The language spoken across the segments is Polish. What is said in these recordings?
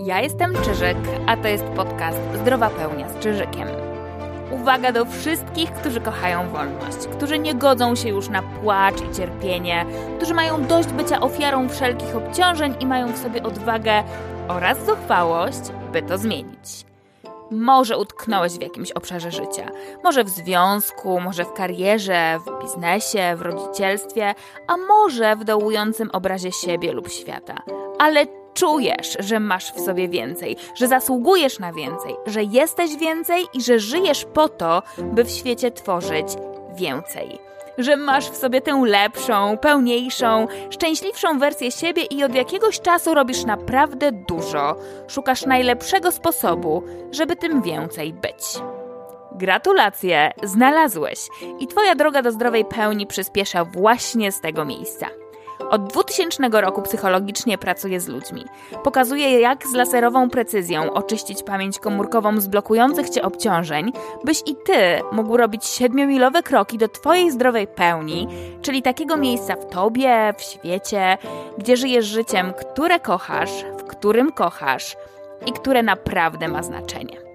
Ja jestem Czyżyk, a to jest podcast Zdrowa Pełnia z Czyżykiem. Uwaga do wszystkich, którzy kochają wolność, którzy nie godzą się już na płacz i cierpienie, którzy mają dość bycia ofiarą wszelkich obciążeń i mają w sobie odwagę oraz zuchwałość, by to zmienić. Może utknąłeś w jakimś obszarze życia, może w związku, może w karierze, w biznesie, w rodzicielstwie, a może w dołującym obrazie siebie lub świata. Ale czujesz, że masz w sobie więcej, że zasługujesz na więcej, że jesteś więcej i że żyjesz po to, by w świecie tworzyć więcej. Że masz w sobie tę lepszą, pełniejszą, szczęśliwszą wersję siebie i od jakiegoś czasu robisz naprawdę dużo. Szukasz najlepszego sposobu, żeby tym więcej być. Gratulacje, znalazłeś i Twoja droga do zdrowej pełni przyspiesza właśnie z tego miejsca. Od 2000 roku psychologicznie pracuję z ludźmi. Pokazuję, jak z laserową precyzją oczyścić pamięć komórkową z blokujących cię obciążeń, byś i ty mógł robić siedmiomilowe kroki do twojej zdrowej pełni, czyli takiego miejsca w tobie, w świecie, gdzie żyjesz życiem, które kochasz, w którym kochasz i które naprawdę ma znaczenie.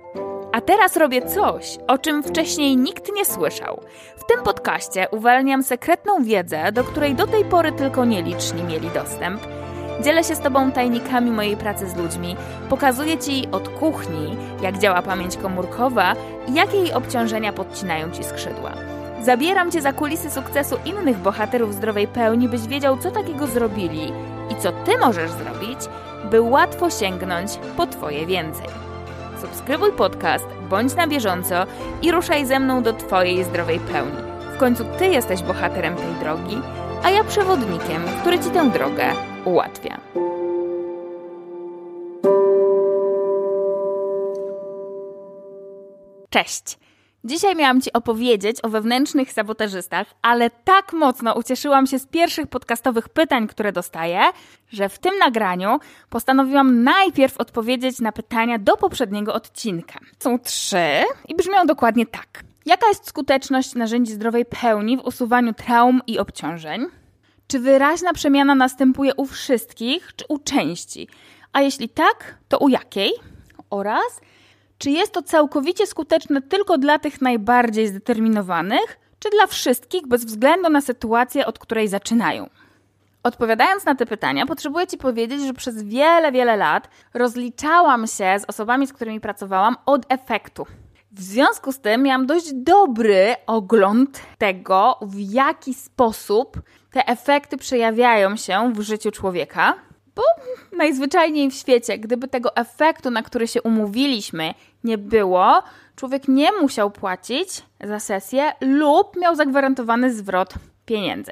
A teraz robię coś, o czym wcześniej nikt nie słyszał. W tym podcaście uwalniam sekretną wiedzę, do której do tej pory tylko nieliczni mieli dostęp. Dzielę się z Tobą tajnikami mojej pracy z ludźmi, pokazuję Ci od kuchni, jak działa pamięć komórkowa i jakie jej obciążenia podcinają Ci skrzydła. Zabieram Cię za kulisy sukcesu innych bohaterów zdrowej pełni, byś wiedział, co takiego zrobili i co Ty możesz zrobić, by łatwo sięgnąć po Twoje więcej subskrybuj podcast, bądź na bieżąco i ruszaj ze mną do Twojej zdrowej pełni. W końcu Ty jesteś bohaterem tej drogi, a ja przewodnikiem, który Ci tę drogę ułatwia. Cześć! Dzisiaj miałam Ci opowiedzieć o wewnętrznych sabotażystach, ale tak mocno ucieszyłam się z pierwszych podcastowych pytań, które dostaję, że w tym nagraniu postanowiłam najpierw odpowiedzieć na pytania do poprzedniego odcinka. Są trzy i brzmią dokładnie tak. Jaka jest skuteczność narzędzi zdrowej pełni w usuwaniu traum i obciążeń? Czy wyraźna przemiana następuje u wszystkich, czy u części? A jeśli tak, to u jakiej? Oraz czy jest to całkowicie skuteczne tylko dla tych najbardziej zdeterminowanych, czy dla wszystkich bez względu na sytuację, od której zaczynają? Odpowiadając na te pytania, potrzebuję Ci powiedzieć, że przez wiele, wiele lat rozliczałam się z osobami, z którymi pracowałam od efektu. W związku z tym miałam dość dobry ogląd tego, w jaki sposób te efekty przejawiają się w życiu człowieka, bo najzwyczajniej w świecie, gdyby tego efektu, na który się umówiliśmy, nie było, człowiek nie musiał płacić za sesję lub miał zagwarantowany zwrot pieniędzy.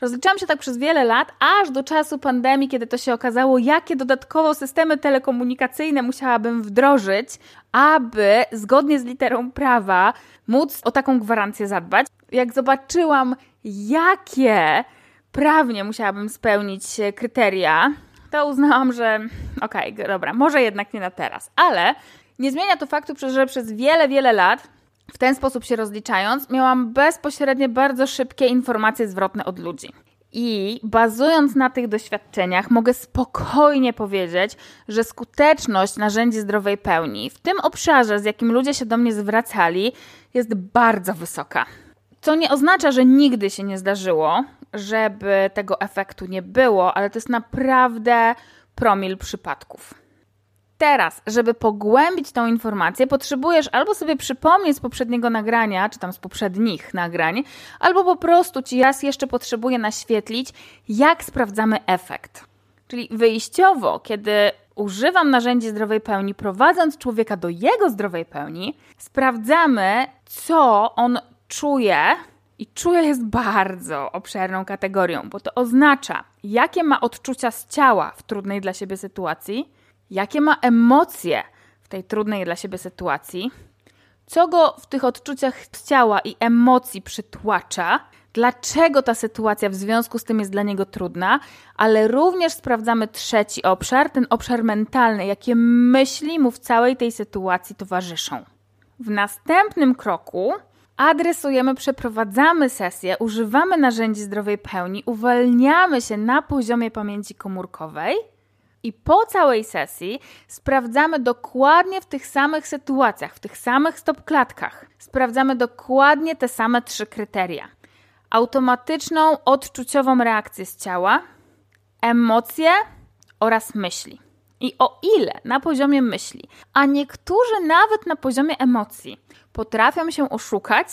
Rozliczałam się tak przez wiele lat, aż do czasu pandemii, kiedy to się okazało, jakie dodatkowo systemy telekomunikacyjne musiałabym wdrożyć, aby zgodnie z literą prawa móc o taką gwarancję zadbać. Jak zobaczyłam, jakie prawnie musiałabym spełnić kryteria, to uznałam, że okej, okay, dobra, może jednak nie na teraz, ale nie zmienia to faktu, że przez wiele, wiele lat w ten sposób się rozliczając, miałam bezpośrednie, bardzo szybkie informacje zwrotne od ludzi. I bazując na tych doświadczeniach, mogę spokojnie powiedzieć, że skuteczność narzędzi zdrowej pełni w tym obszarze, z jakim ludzie się do mnie zwracali, jest bardzo wysoka. Co nie oznacza, że nigdy się nie zdarzyło, żeby tego efektu nie było, ale to jest naprawdę promil przypadków. Teraz, żeby pogłębić tą informację, potrzebujesz albo sobie przypomnieć z poprzedniego nagrania, czy tam z poprzednich nagrań, albo po prostu ci raz jeszcze potrzebuję naświetlić, jak sprawdzamy efekt. Czyli wyjściowo, kiedy używam narzędzi zdrowej pełni, prowadząc człowieka do jego zdrowej pełni, sprawdzamy, co on czuje. I czuje jest bardzo obszerną kategorią, bo to oznacza, jakie ma odczucia z ciała w trudnej dla siebie sytuacji jakie ma emocje w tej trudnej dla siebie sytuacji, co go w tych odczuciach ciała i emocji przytłacza, dlaczego ta sytuacja w związku z tym jest dla niego trudna, ale również sprawdzamy trzeci obszar, ten obszar mentalny, jakie myśli mu w całej tej sytuacji towarzyszą. W następnym kroku adresujemy, przeprowadzamy sesję, używamy narzędzi zdrowej pełni, uwalniamy się na poziomie pamięci komórkowej – I po całej sesji sprawdzamy dokładnie w tych samych sytuacjach, w tych samych stopklatkach. Sprawdzamy dokładnie te same trzy kryteria: automatyczną, odczuciową reakcję z ciała, emocje oraz myśli. I o ile na poziomie myśli, a niektórzy nawet na poziomie emocji potrafią się oszukać,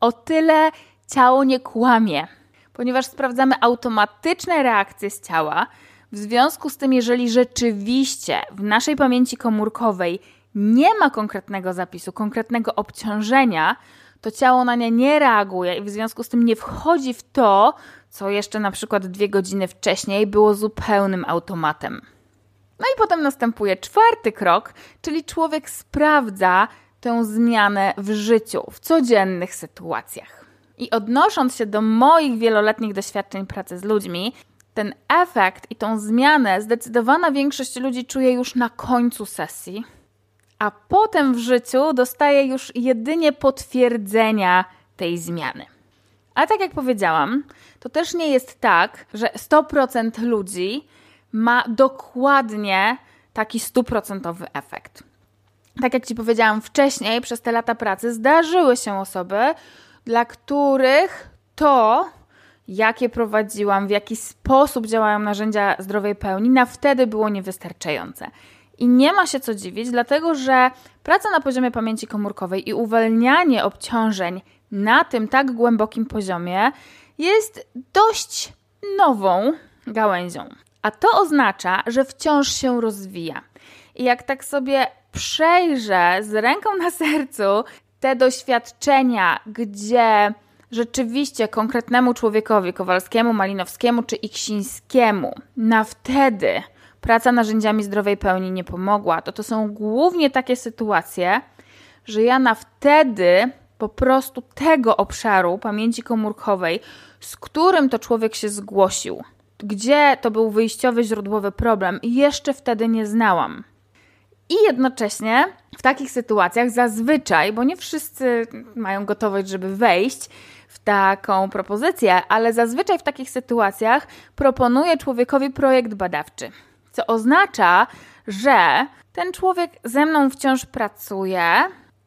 o tyle ciało nie kłamie, ponieważ sprawdzamy automatyczne reakcje z ciała. W związku z tym, jeżeli rzeczywiście w naszej pamięci komórkowej nie ma konkretnego zapisu, konkretnego obciążenia, to ciało na nie nie reaguje i w związku z tym nie wchodzi w to, co jeszcze na przykład dwie godziny wcześniej było zupełnym automatem. No i potem następuje czwarty krok, czyli człowiek sprawdza tę zmianę w życiu, w codziennych sytuacjach. I odnosząc się do moich wieloletnich doświadczeń pracy z ludźmi, ten efekt i tą zmianę zdecydowana większość ludzi czuje już na końcu sesji, a potem w życiu dostaje już jedynie potwierdzenia tej zmiany. Ale tak jak powiedziałam, to też nie jest tak, że 100% ludzi ma dokładnie taki stuprocentowy efekt. Tak jak Ci powiedziałam wcześniej, przez te lata pracy zdarzyły się osoby, dla których to, jakie prowadziłam, w jaki sposób działają narzędzia zdrowej pełni, na wtedy było niewystarczające. I nie ma się co dziwić, dlatego że praca na poziomie pamięci komórkowej i uwalnianie obciążeń na tym tak głębokim poziomie jest dość nową gałęzią. A to oznacza, że wciąż się rozwija. I jak tak sobie przejrzę z ręką na sercu te doświadczenia, gdzie rzeczywiście konkretnemu człowiekowi, Kowalskiemu, Malinowskiemu czy Iksińskiemu, na wtedy praca narzędziami zdrowej pełni nie pomogła, to to są głównie takie sytuacje, że ja na wtedy po prostu tego obszaru pamięci komórkowej, z którym to człowiek się zgłosił, gdzie to był wyjściowy, źródłowy problem, jeszcze wtedy nie znałam. I jednocześnie w takich sytuacjach zazwyczaj, bo nie wszyscy mają gotowość, żeby wejść w taką propozycję, ale zazwyczaj w takich sytuacjach proponuję człowiekowi projekt badawczy. Co oznacza, że ten człowiek ze mną wciąż pracuje,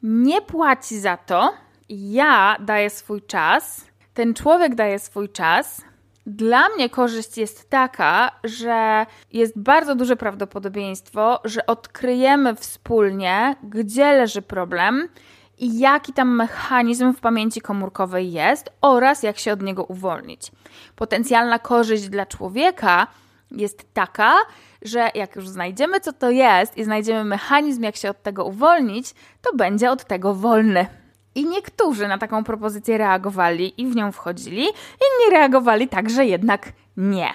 nie płaci za to, ja daję swój czas, ten człowiek daje swój czas, dla mnie korzyść jest taka, że jest bardzo duże prawdopodobieństwo, że odkryjemy wspólnie, gdzie leży problem i jaki tam mechanizm w pamięci komórkowej jest oraz jak się od niego uwolnić. Potencjalna korzyść dla człowieka jest taka, że jak już znajdziemy, co to jest i znajdziemy mechanizm, jak się od tego uwolnić, to będzie od tego wolny. I niektórzy na taką propozycję reagowali i w nią wchodzili, inni reagowali tak, że jednak nie.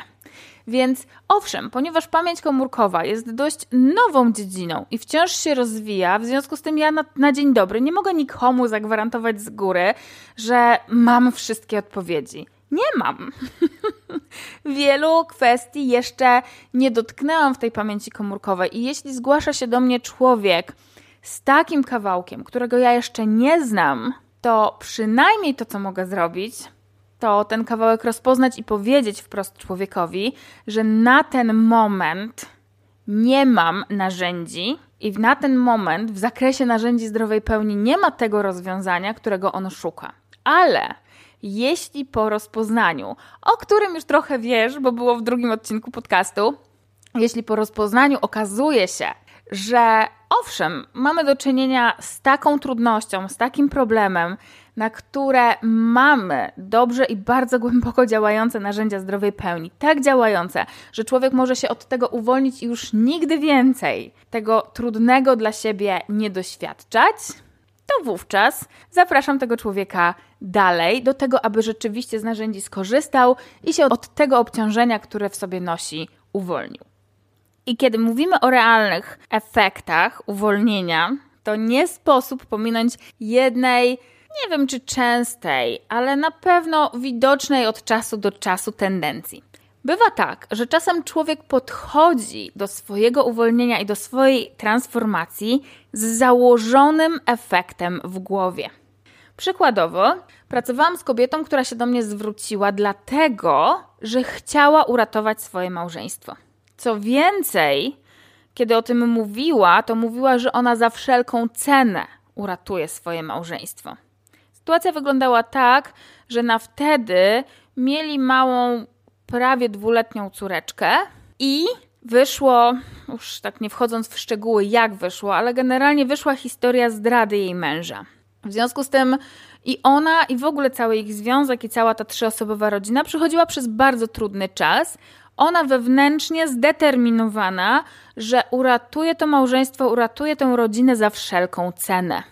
Więc owszem, ponieważ pamięć komórkowa jest dość nową dziedziną i wciąż się rozwija, w związku z tym ja na, na, dzień dobry nie mogę nikomu zagwarantować z góry, że mam wszystkie odpowiedzi. Nie mam. Wielu kwestii jeszcze nie dotknęłam w tej pamięci komórkowej i jeśli zgłasza się do mnie człowiek, z takim kawałkiem, którego ja jeszcze nie znam, to przynajmniej to, co mogę zrobić, to ten kawałek rozpoznać i powiedzieć wprost człowiekowi, że na ten moment nie mam narzędzi i na ten moment w zakresie narzędzi zdrowej pełni nie ma tego rozwiązania, którego on szuka. Ale jeśli po rozpoznaniu, o którym już trochę wiesz, bo było w drugim odcinku podcastu, jeśli po rozpoznaniu okazuje się, że owszem, mamy do czynienia z taką trudnością, z takim problemem, na które mamy dobrze i bardzo głęboko działające narzędzia zdrowej pełni, tak działające, że człowiek może się od tego uwolnić i już nigdy więcej tego trudnego dla siebie nie doświadczać, to wówczas zapraszam tego człowieka dalej do tego, aby rzeczywiście z narzędzi skorzystał i się od tego obciążenia, które w sobie nosi, uwolnił. I kiedy mówimy o realnych efektach uwolnienia, to nie sposób pominąć jednej, nie wiem czy częstej, ale na pewno widocznej od czasu do czasu tendencji. Bywa tak, że czasem człowiek podchodzi do swojego uwolnienia i do swojej transformacji z założonym efektem w głowie. Przykładowo, pracowałam z kobietą, która się do mnie zwróciła dlatego, że chciała uratować swoje małżeństwo. Co więcej, kiedy o tym mówiła, to mówiła, że ona za wszelką cenę uratuje swoje małżeństwo. Sytuacja wyglądała tak, że na wtedy mieli małą, prawie dwuletnią córeczkę i wyszło, już tak nie wchodząc w szczegóły, jak wyszło, ale generalnie wyszła historia zdrady jej męża. W związku z tym i ona, i w ogóle cały ich związek, i cała ta trzyosobowa rodzina przechodziła przez bardzo trudny czas. Ona wewnętrznie zdeterminowana, że uratuje to małżeństwo, uratuje tę rodzinę za wszelką cenę.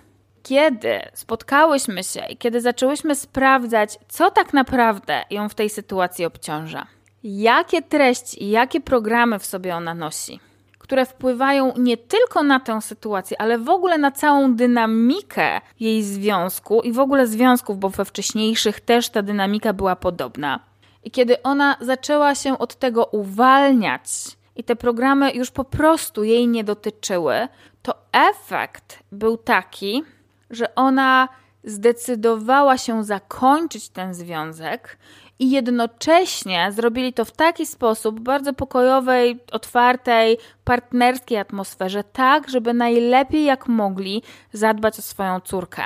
Kiedy spotkałyśmy się i kiedy zaczęłyśmy sprawdzać, co tak naprawdę ją w tej sytuacji obciąża, jakie treści i jakie programy w sobie ona nosi, które wpływają nie tylko na tę sytuację, ale w ogóle na całą dynamikę jej związku i w ogóle związków, bo we wcześniejszych też ta dynamika była podobna. I kiedy ona zaczęła się od tego uwalniać, i te programy już po prostu jej nie dotyczyły, to efekt był taki, że ona zdecydowała się zakończyć ten związek i jednocześnie zrobili to w taki sposób, bardzo pokojowej, otwartej, partnerskiej atmosferze, tak, żeby najlepiej jak mogli zadbać o swoją córkę.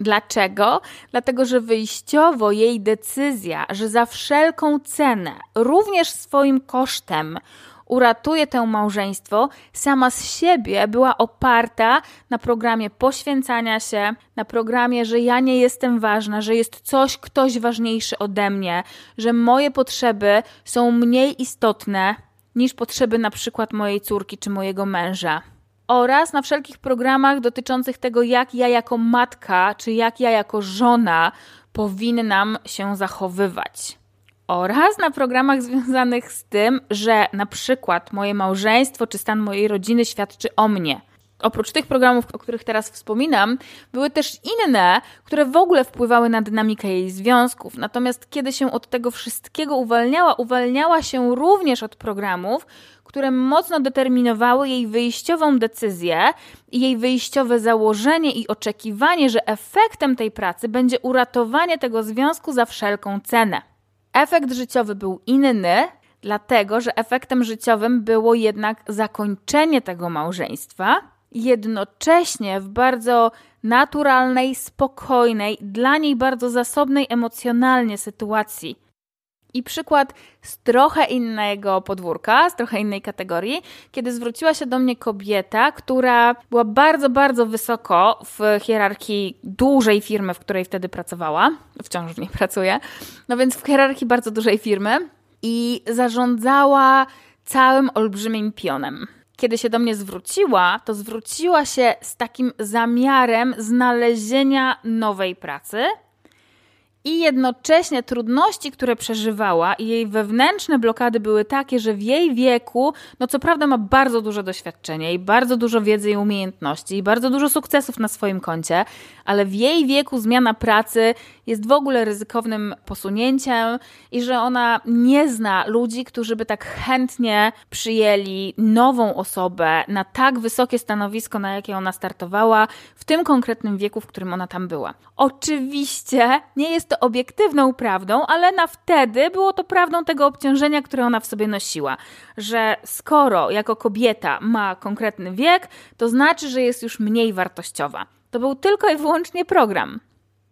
Dlaczego? Dlatego, że wyjściowo jej decyzja, że za wszelką cenę, również swoim kosztem, uratuje to małżeństwo, sama z siebie była oparta na programie poświęcania się, na programie, że ja nie jestem ważna, że jest coś, ktoś ważniejszy ode mnie, że moje potrzeby są mniej istotne niż potrzeby na przykład mojej córki czy mojego męża. Oraz na wszelkich programach dotyczących tego, jak ja jako matka, czy jak ja jako żona powinnam się zachowywać oraz na programach związanych z tym, że na przykład moje małżeństwo czy stan mojej rodziny świadczy o mnie. Oprócz tych programów, o których teraz wspominam, były też inne, które w ogóle wpływały na dynamikę jej związków. Natomiast kiedy się od tego wszystkiego uwalniała, uwalniała się również od programów, które mocno determinowały jej wyjściową decyzję i jej wyjściowe założenie i oczekiwanie, że efektem tej pracy będzie uratowanie tego związku za wszelką cenę. Efekt życiowy był inny, dlatego że efektem życiowym było jednak zakończenie tego małżeństwa, jednocześnie w bardzo naturalnej, spokojnej, dla niej bardzo zasobnej emocjonalnie sytuacji i przykład z trochę innego podwórka, z trochę innej kategorii, kiedy zwróciła się do mnie kobieta, która była bardzo, bardzo wysoko w hierarchii dużej firmy, w której wtedy pracowała. Wciąż w niej pracuje. No więc w hierarchii bardzo dużej firmy i zarządzała całym olbrzymim pionem. Kiedy się do mnie zwróciła, to zwróciła się z takim zamiarem znalezienia nowej pracy i jednocześnie trudności, które przeżywała i jej wewnętrzne blokady były takie, że w jej wieku, no co prawda ma bardzo dużo doświadczenia i bardzo dużo wiedzy i umiejętności i bardzo dużo sukcesów na swoim koncie, ale w jej wieku zmiana pracy jest w ogóle ryzykownym posunięciem i że ona nie zna ludzi, którzy by tak chętnie przyjęli nową osobę na tak wysokie stanowisko, na jakie ona startowała w tym konkretnym wieku, w którym ona tam była. Oczywiście nie jest to obiektywną prawdą, ale na wtedy było to prawdą tego obciążenia, które ona w sobie nosiła, że skoro jako kobieta ma konkretny wiek, to znaczy, że jest już mniej wartościowa. To był tylko i wyłącznie program.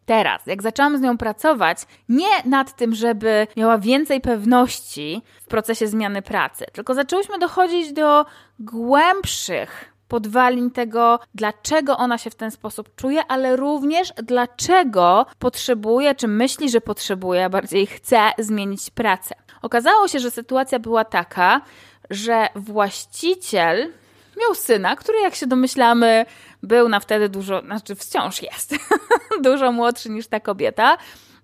Teraz, jak zaczęłam z nią pracować, nie nad tym, żeby miała więcej pewności w procesie zmiany pracy, tylko zaczęłyśmy dochodzić do głębszych podwalin tego, dlaczego ona się w ten sposób czuje, ale również dlaczego potrzebuje, czy myśli, że potrzebuje, a bardziej chce zmienić pracę. Okazało się, że sytuacja była taka, że właściciel miał syna, który, jak się domyślamy, był na wtedy dużo, znaczy wciąż jest, dużo młodszy niż ta kobieta.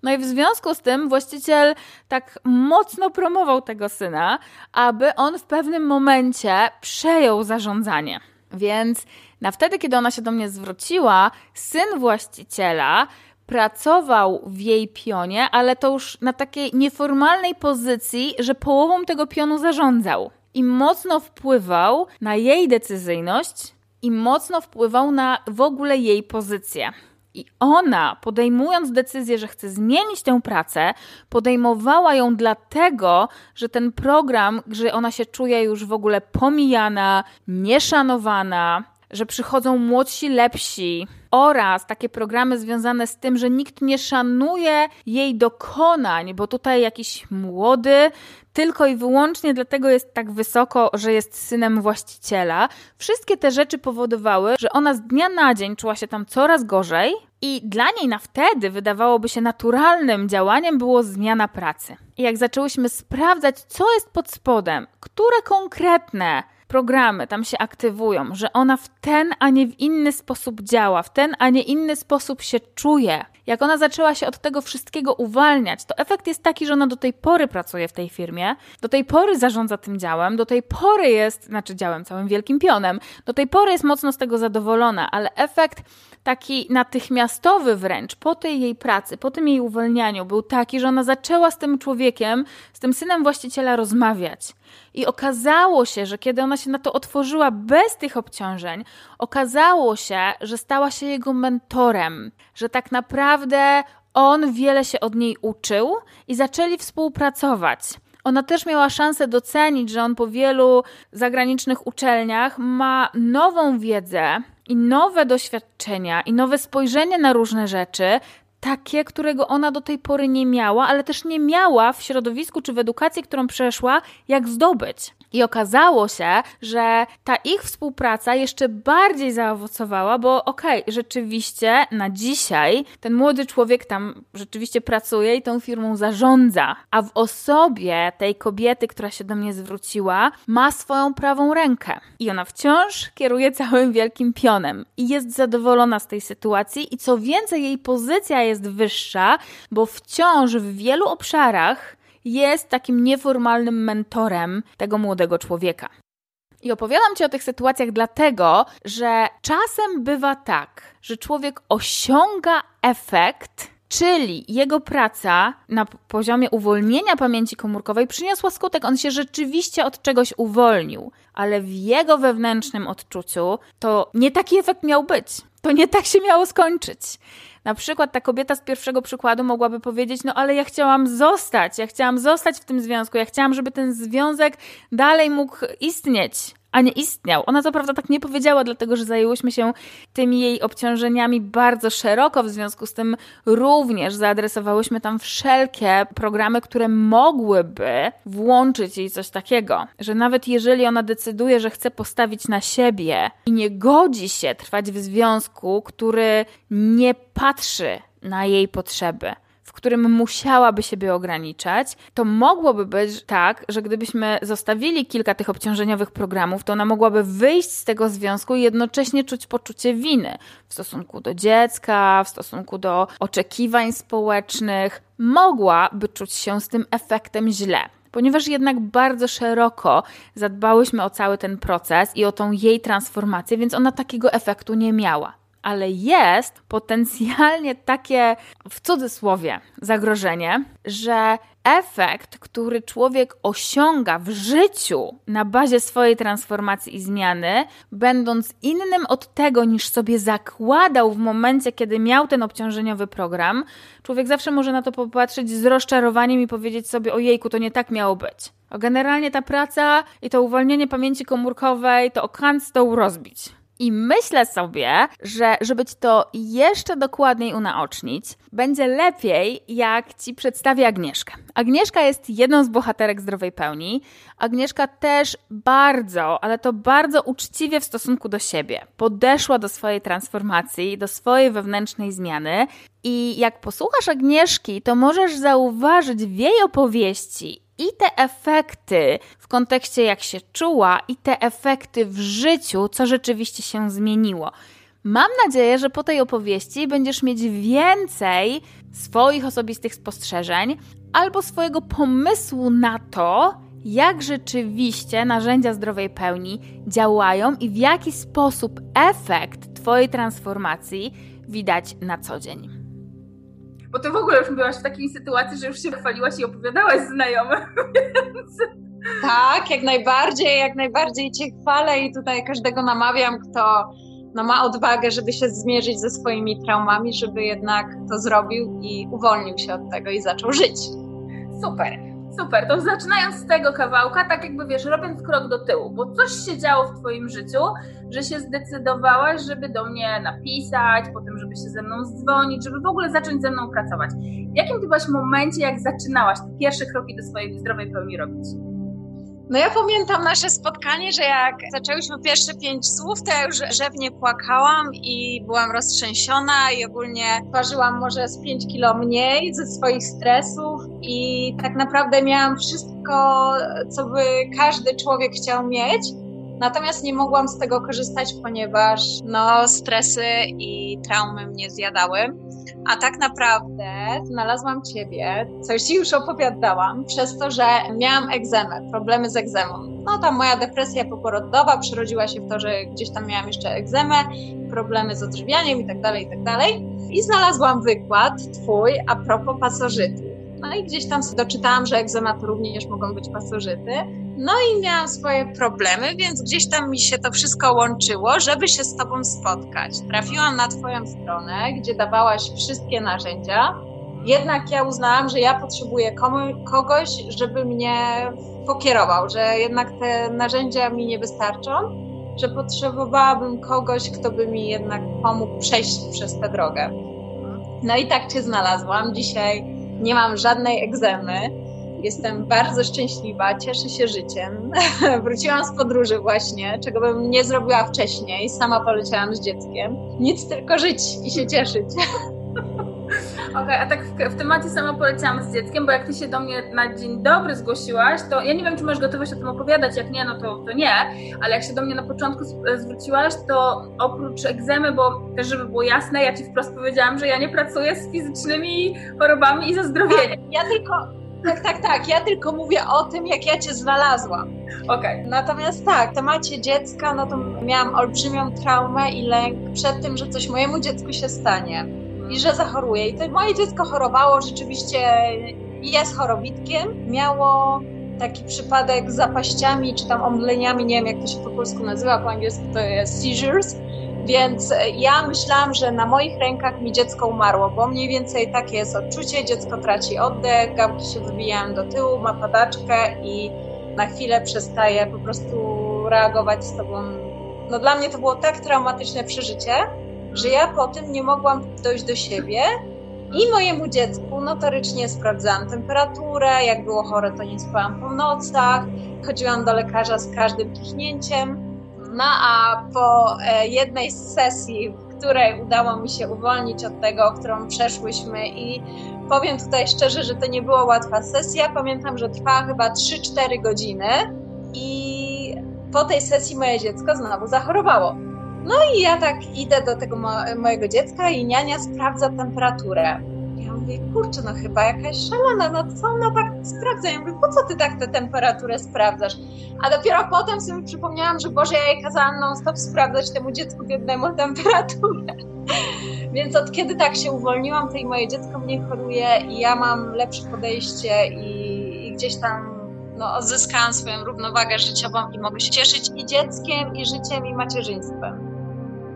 No i w związku z tym właściciel tak mocno promował tego syna, aby on w pewnym momencie przejął zarządzanie. Więc na wtedy, kiedy ona się do mnie zwróciła, syn właściciela pracował w jej pionie, ale to już na takiej nieformalnej pozycji, że połową tego pionu zarządzał. I mocno wpływał na jej decyzyjność i mocno wpływał na w ogóle jej pozycję. I ona, podejmując decyzję, że chce zmienić tę pracę, podejmowała ją dlatego, że ten program, że ona się czuje już w ogóle pomijana, nieszanowana, że przychodzą młodsi, lepsi, oraz takie programy związane z tym, że nikt nie szanuje jej dokonań, bo tutaj jakiś młody tylko i wyłącznie dlatego jest tak wysoko, że jest synem właściciela. Wszystkie te rzeczy powodowały, że ona z dnia na dzień czuła się tam coraz gorzej, i dla niej na wtedy wydawałoby się naturalnym działaniem było zmiana pracy. I jak zaczęłyśmy sprawdzać, co jest pod spodem, które konkretne programy tam się aktywują, że ona w ten, a nie w inny sposób działa, w ten, a nie inny sposób się czuje. Jak ona zaczęła się od tego wszystkiego uwalniać, to efekt jest taki, że ona do tej pory pracuje w tej firmie, do tej pory zarządza tym działem, do tej pory jest, znaczy działem całym wielkim pionem, do tej pory jest mocno z tego zadowolona, ale efekt taki natychmiastowy wręcz po tej jej pracy, po tym jej uwolnianiu był taki, że ona zaczęła z tym człowiekiem, z tym synem właściciela rozmawiać. I okazało się, że kiedy ona się na to otworzyła bez tych obciążeń, okazało się, że stała się jego mentorem, że tak naprawdę on wiele się od niej uczył i zaczęli współpracować. Ona też miała szansę docenić, że on po wielu zagranicznych uczelniach ma nową wiedzę i nowe doświadczenia i nowe spojrzenie na różne rzeczy, takie, którego ona do tej pory nie miała, ale też nie miała w środowisku czy w edukacji, którą przeszła, jak zdobyć. I okazało się, że ta ich współpraca jeszcze bardziej zaowocowała, bo okej, okay, rzeczywiście na dzisiaj ten młody człowiek tam rzeczywiście pracuje i tą firmą zarządza, a w osobie tej kobiety, która się do mnie zwróciła, ma swoją prawą rękę. I ona wciąż kieruje całym wielkim pionem i jest zadowolona z tej sytuacji i co więcej, jej pozycja jest wyższa, bo wciąż w wielu obszarach jest takim nieformalnym mentorem tego młodego człowieka. I opowiadam Ci o tych sytuacjach dlatego, że czasem bywa tak, że człowiek osiąga efekt, czyli jego praca na poziomie uwolnienia pamięci komórkowej przyniosła skutek. On się rzeczywiście od czegoś uwolnił, ale w jego wewnętrznym odczuciu to nie taki efekt miał być. To nie tak się miało skończyć. Na przykład ta kobieta z pierwszego przykładu mogłaby powiedzieć: No, ale ja chciałam zostać, ja chciałam zostać w tym związku, ja chciałam, żeby ten związek dalej mógł istnieć a nie istniał. Ona co prawda tak nie powiedziała, dlatego że zajęłyśmy się tymi jej obciążeniami bardzo szeroko, w związku z tym również zaadresowałyśmy tam wszelkie programy, które mogłyby włączyć jej coś takiego, że nawet jeżeli ona decyduje, że chce postawić na siebie i nie godzi się trwać w związku, który nie patrzy na jej potrzeby, w którym musiałaby siebie ograniczać, to mogłoby być tak, że gdybyśmy zostawili kilka tych obciążeniowych programów, to ona mogłaby wyjść z tego związku i jednocześnie czuć poczucie winy w stosunku do dziecka, w stosunku do oczekiwań społecznych. Mogłaby czuć się z tym efektem źle ponieważ jednak bardzo szeroko zadbałyśmy o cały ten proces i o tą jej transformację, więc ona takiego efektu nie miała ale jest potencjalnie takie, w cudzysłowie, zagrożenie, że efekt, który człowiek osiąga w życiu na bazie swojej transformacji i zmiany, będąc innym od tego, niż sobie zakładał w momencie, kiedy miał ten obciążeniowy program, człowiek zawsze może na to popatrzeć z rozczarowaniem i powiedzieć sobie: Ojejku, to nie tak miało być. Generalnie ta praca i to uwolnienie pamięci komórkowej to o kant rozbić. I myślę sobie, że żeby ci to jeszcze dokładniej unaocznić, będzie lepiej, jak ci przedstawię Agnieszkę. Agnieszka jest jedną z bohaterek zdrowej pełni. Agnieszka też bardzo, ale to bardzo uczciwie w stosunku do siebie podeszła do swojej transformacji, do swojej wewnętrznej zmiany. I jak posłuchasz Agnieszki, to możesz zauważyć w jej opowieści i te efekty w kontekście jak się czuła, i te efekty w życiu, co rzeczywiście się zmieniło. Mam nadzieję, że po tej opowieści będziesz mieć więcej swoich osobistych spostrzeżeń albo swojego pomysłu na to, jak rzeczywiście narzędzia zdrowej pełni działają i w jaki sposób efekt Twojej transformacji widać na co dzień. Bo ty w ogóle już byłaś w takiej sytuacji, że już się chwaliłaś i opowiadałaś znajomym, więc... Tak, jak najbardziej, jak najbardziej Cię chwalę i tutaj każdego namawiam, kto no, ma odwagę, żeby się zmierzyć ze swoimi traumami, żeby jednak to zrobił i uwolnił się od tego i zaczął żyć. Super. Super, to zaczynając z tego kawałka, tak jakby wiesz, robiąc krok do tyłu, bo coś się działo w Twoim życiu, że się zdecydowałaś, żeby do mnie napisać, potem, żeby się ze mną dzwonić, żeby w ogóle zacząć ze mną pracować. W jakim Ty byłaś momencie, jak zaczynałaś te pierwsze kroki do swojej zdrowej pełni robić? No ja pamiętam nasze spotkanie, że jak zaczęłyśmy pierwsze pięć słów, to ja już rzewnie płakałam i byłam roztrzęsiona i ogólnie ważyłam może z pięć kilo mniej ze swoich stresów i tak naprawdę miałam wszystko, co by każdy człowiek chciał mieć. Natomiast nie mogłam z tego korzystać, ponieważ no, stresy i traumy mnie zjadały. A tak naprawdę znalazłam Ciebie, coś Ci już opowiadałam, przez to, że miałam egzemę, problemy z egzemą. No ta moja depresja poporodowa przerodziła się w to, że gdzieś tam miałam jeszcze egzemę, problemy z odżywianiem i tak dalej, i tak dalej. I znalazłam wykład Twój a propos pasożytu. No i gdzieś tam doczytałam, że egzema to również mogą być pasożyty. No i miałam swoje problemy, więc gdzieś tam mi się to wszystko łączyło, żeby się z Tobą spotkać. Trafiłam na Twoją stronę, gdzie dawałaś wszystkie narzędzia. Jednak ja uznałam, że ja potrzebuję kogoś, żeby mnie pokierował, że jednak te narzędzia mi nie wystarczą, że potrzebowałabym kogoś, kto by mi jednak pomógł przejść przez tę drogę. No i tak Cię znalazłam. Dzisiaj nie mam żadnej egzemy Jestem bardzo szczęśliwa, cieszę się życiem. Wróciłam z podróży właśnie, czego bym nie zrobiła wcześniej. Sama poleciałam z dzieckiem. Nic, tylko żyć i się cieszyć. Okej, okay, a tak w, w, temacie sama poleciałam z dzieckiem, bo jak ty się do mnie na dzień dobry zgłosiłaś, to ja nie wiem, czy masz gotowość o tym opowiadać, jak nie, no to, to nie, ale jak się do mnie na początku zwróciłaś, to oprócz egzemy, bo też żeby było jasne, ja ci wprost powiedziałam, że ja nie pracuję z fizycznymi chorobami i ze zdrowieniem. Ja tylko tak, tak, tak. Ja tylko mówię o tym, jak ja cię znalazłam. Okej. Okay. Natomiast tak, w temacie dziecka, no to miałam olbrzymią traumę i lęk przed tym, że coś mojemu dziecku się stanie i że zachoruje. I to moje dziecko chorowało, rzeczywiście jest chorobitkiem. Miało taki przypadek z zapaściami, czy tam omdleniami, nie wiem jak to się po polsku nazywa, po angielsku to jest seizures. Więc ja myślałam, że na moich rękach mi dziecko umarło, bo mniej więcej takie jest odczucie, dziecko traci oddech, gałki się wybijają do tyłu, ma padaczkę i na chwilę przestaje po prostu reagować z tobą. No dla mnie to było tak traumatyczne przeżycie, że ja po tym nie mogłam dojść do siebie i mojemu dziecku notorycznie sprawdzałam temperaturę, jak było chore to nie spałam po nocach, chodziłam do lekarza z każdym kichnięciem, no a po e, jednej z sesji, w której udało mi się uwolnić od tego, którą przeszłyśmy i powiem tutaj szczerze, że to nie była łatwa sesja. Pamiętam, że trwała chyba 3-4 godziny i po tej sesji moje dziecko znowu zachorowało. No i ja tak idę do tego mojego dziecka i niania sprawdza temperaturę mówię, kurczę, no chyba jakaś szalona, no co ona tak sprawdza? Ja mówię, po co ty tak tę temperaturę sprawdzasz? A dopiero potem sobie przypomniałam, że Boże, ja jej kazałam non-stop sprawdzać temu dziecku biednemu temperaturę. Więc od kiedy tak się uwolniłam, to i moje dziecko mniej choruje i ja mam lepsze podejście i, i gdzieś tam no, odzyskałam swoją równowagę życiową i mogę się cieszyć i dzieckiem, i życiem, i macierzyństwem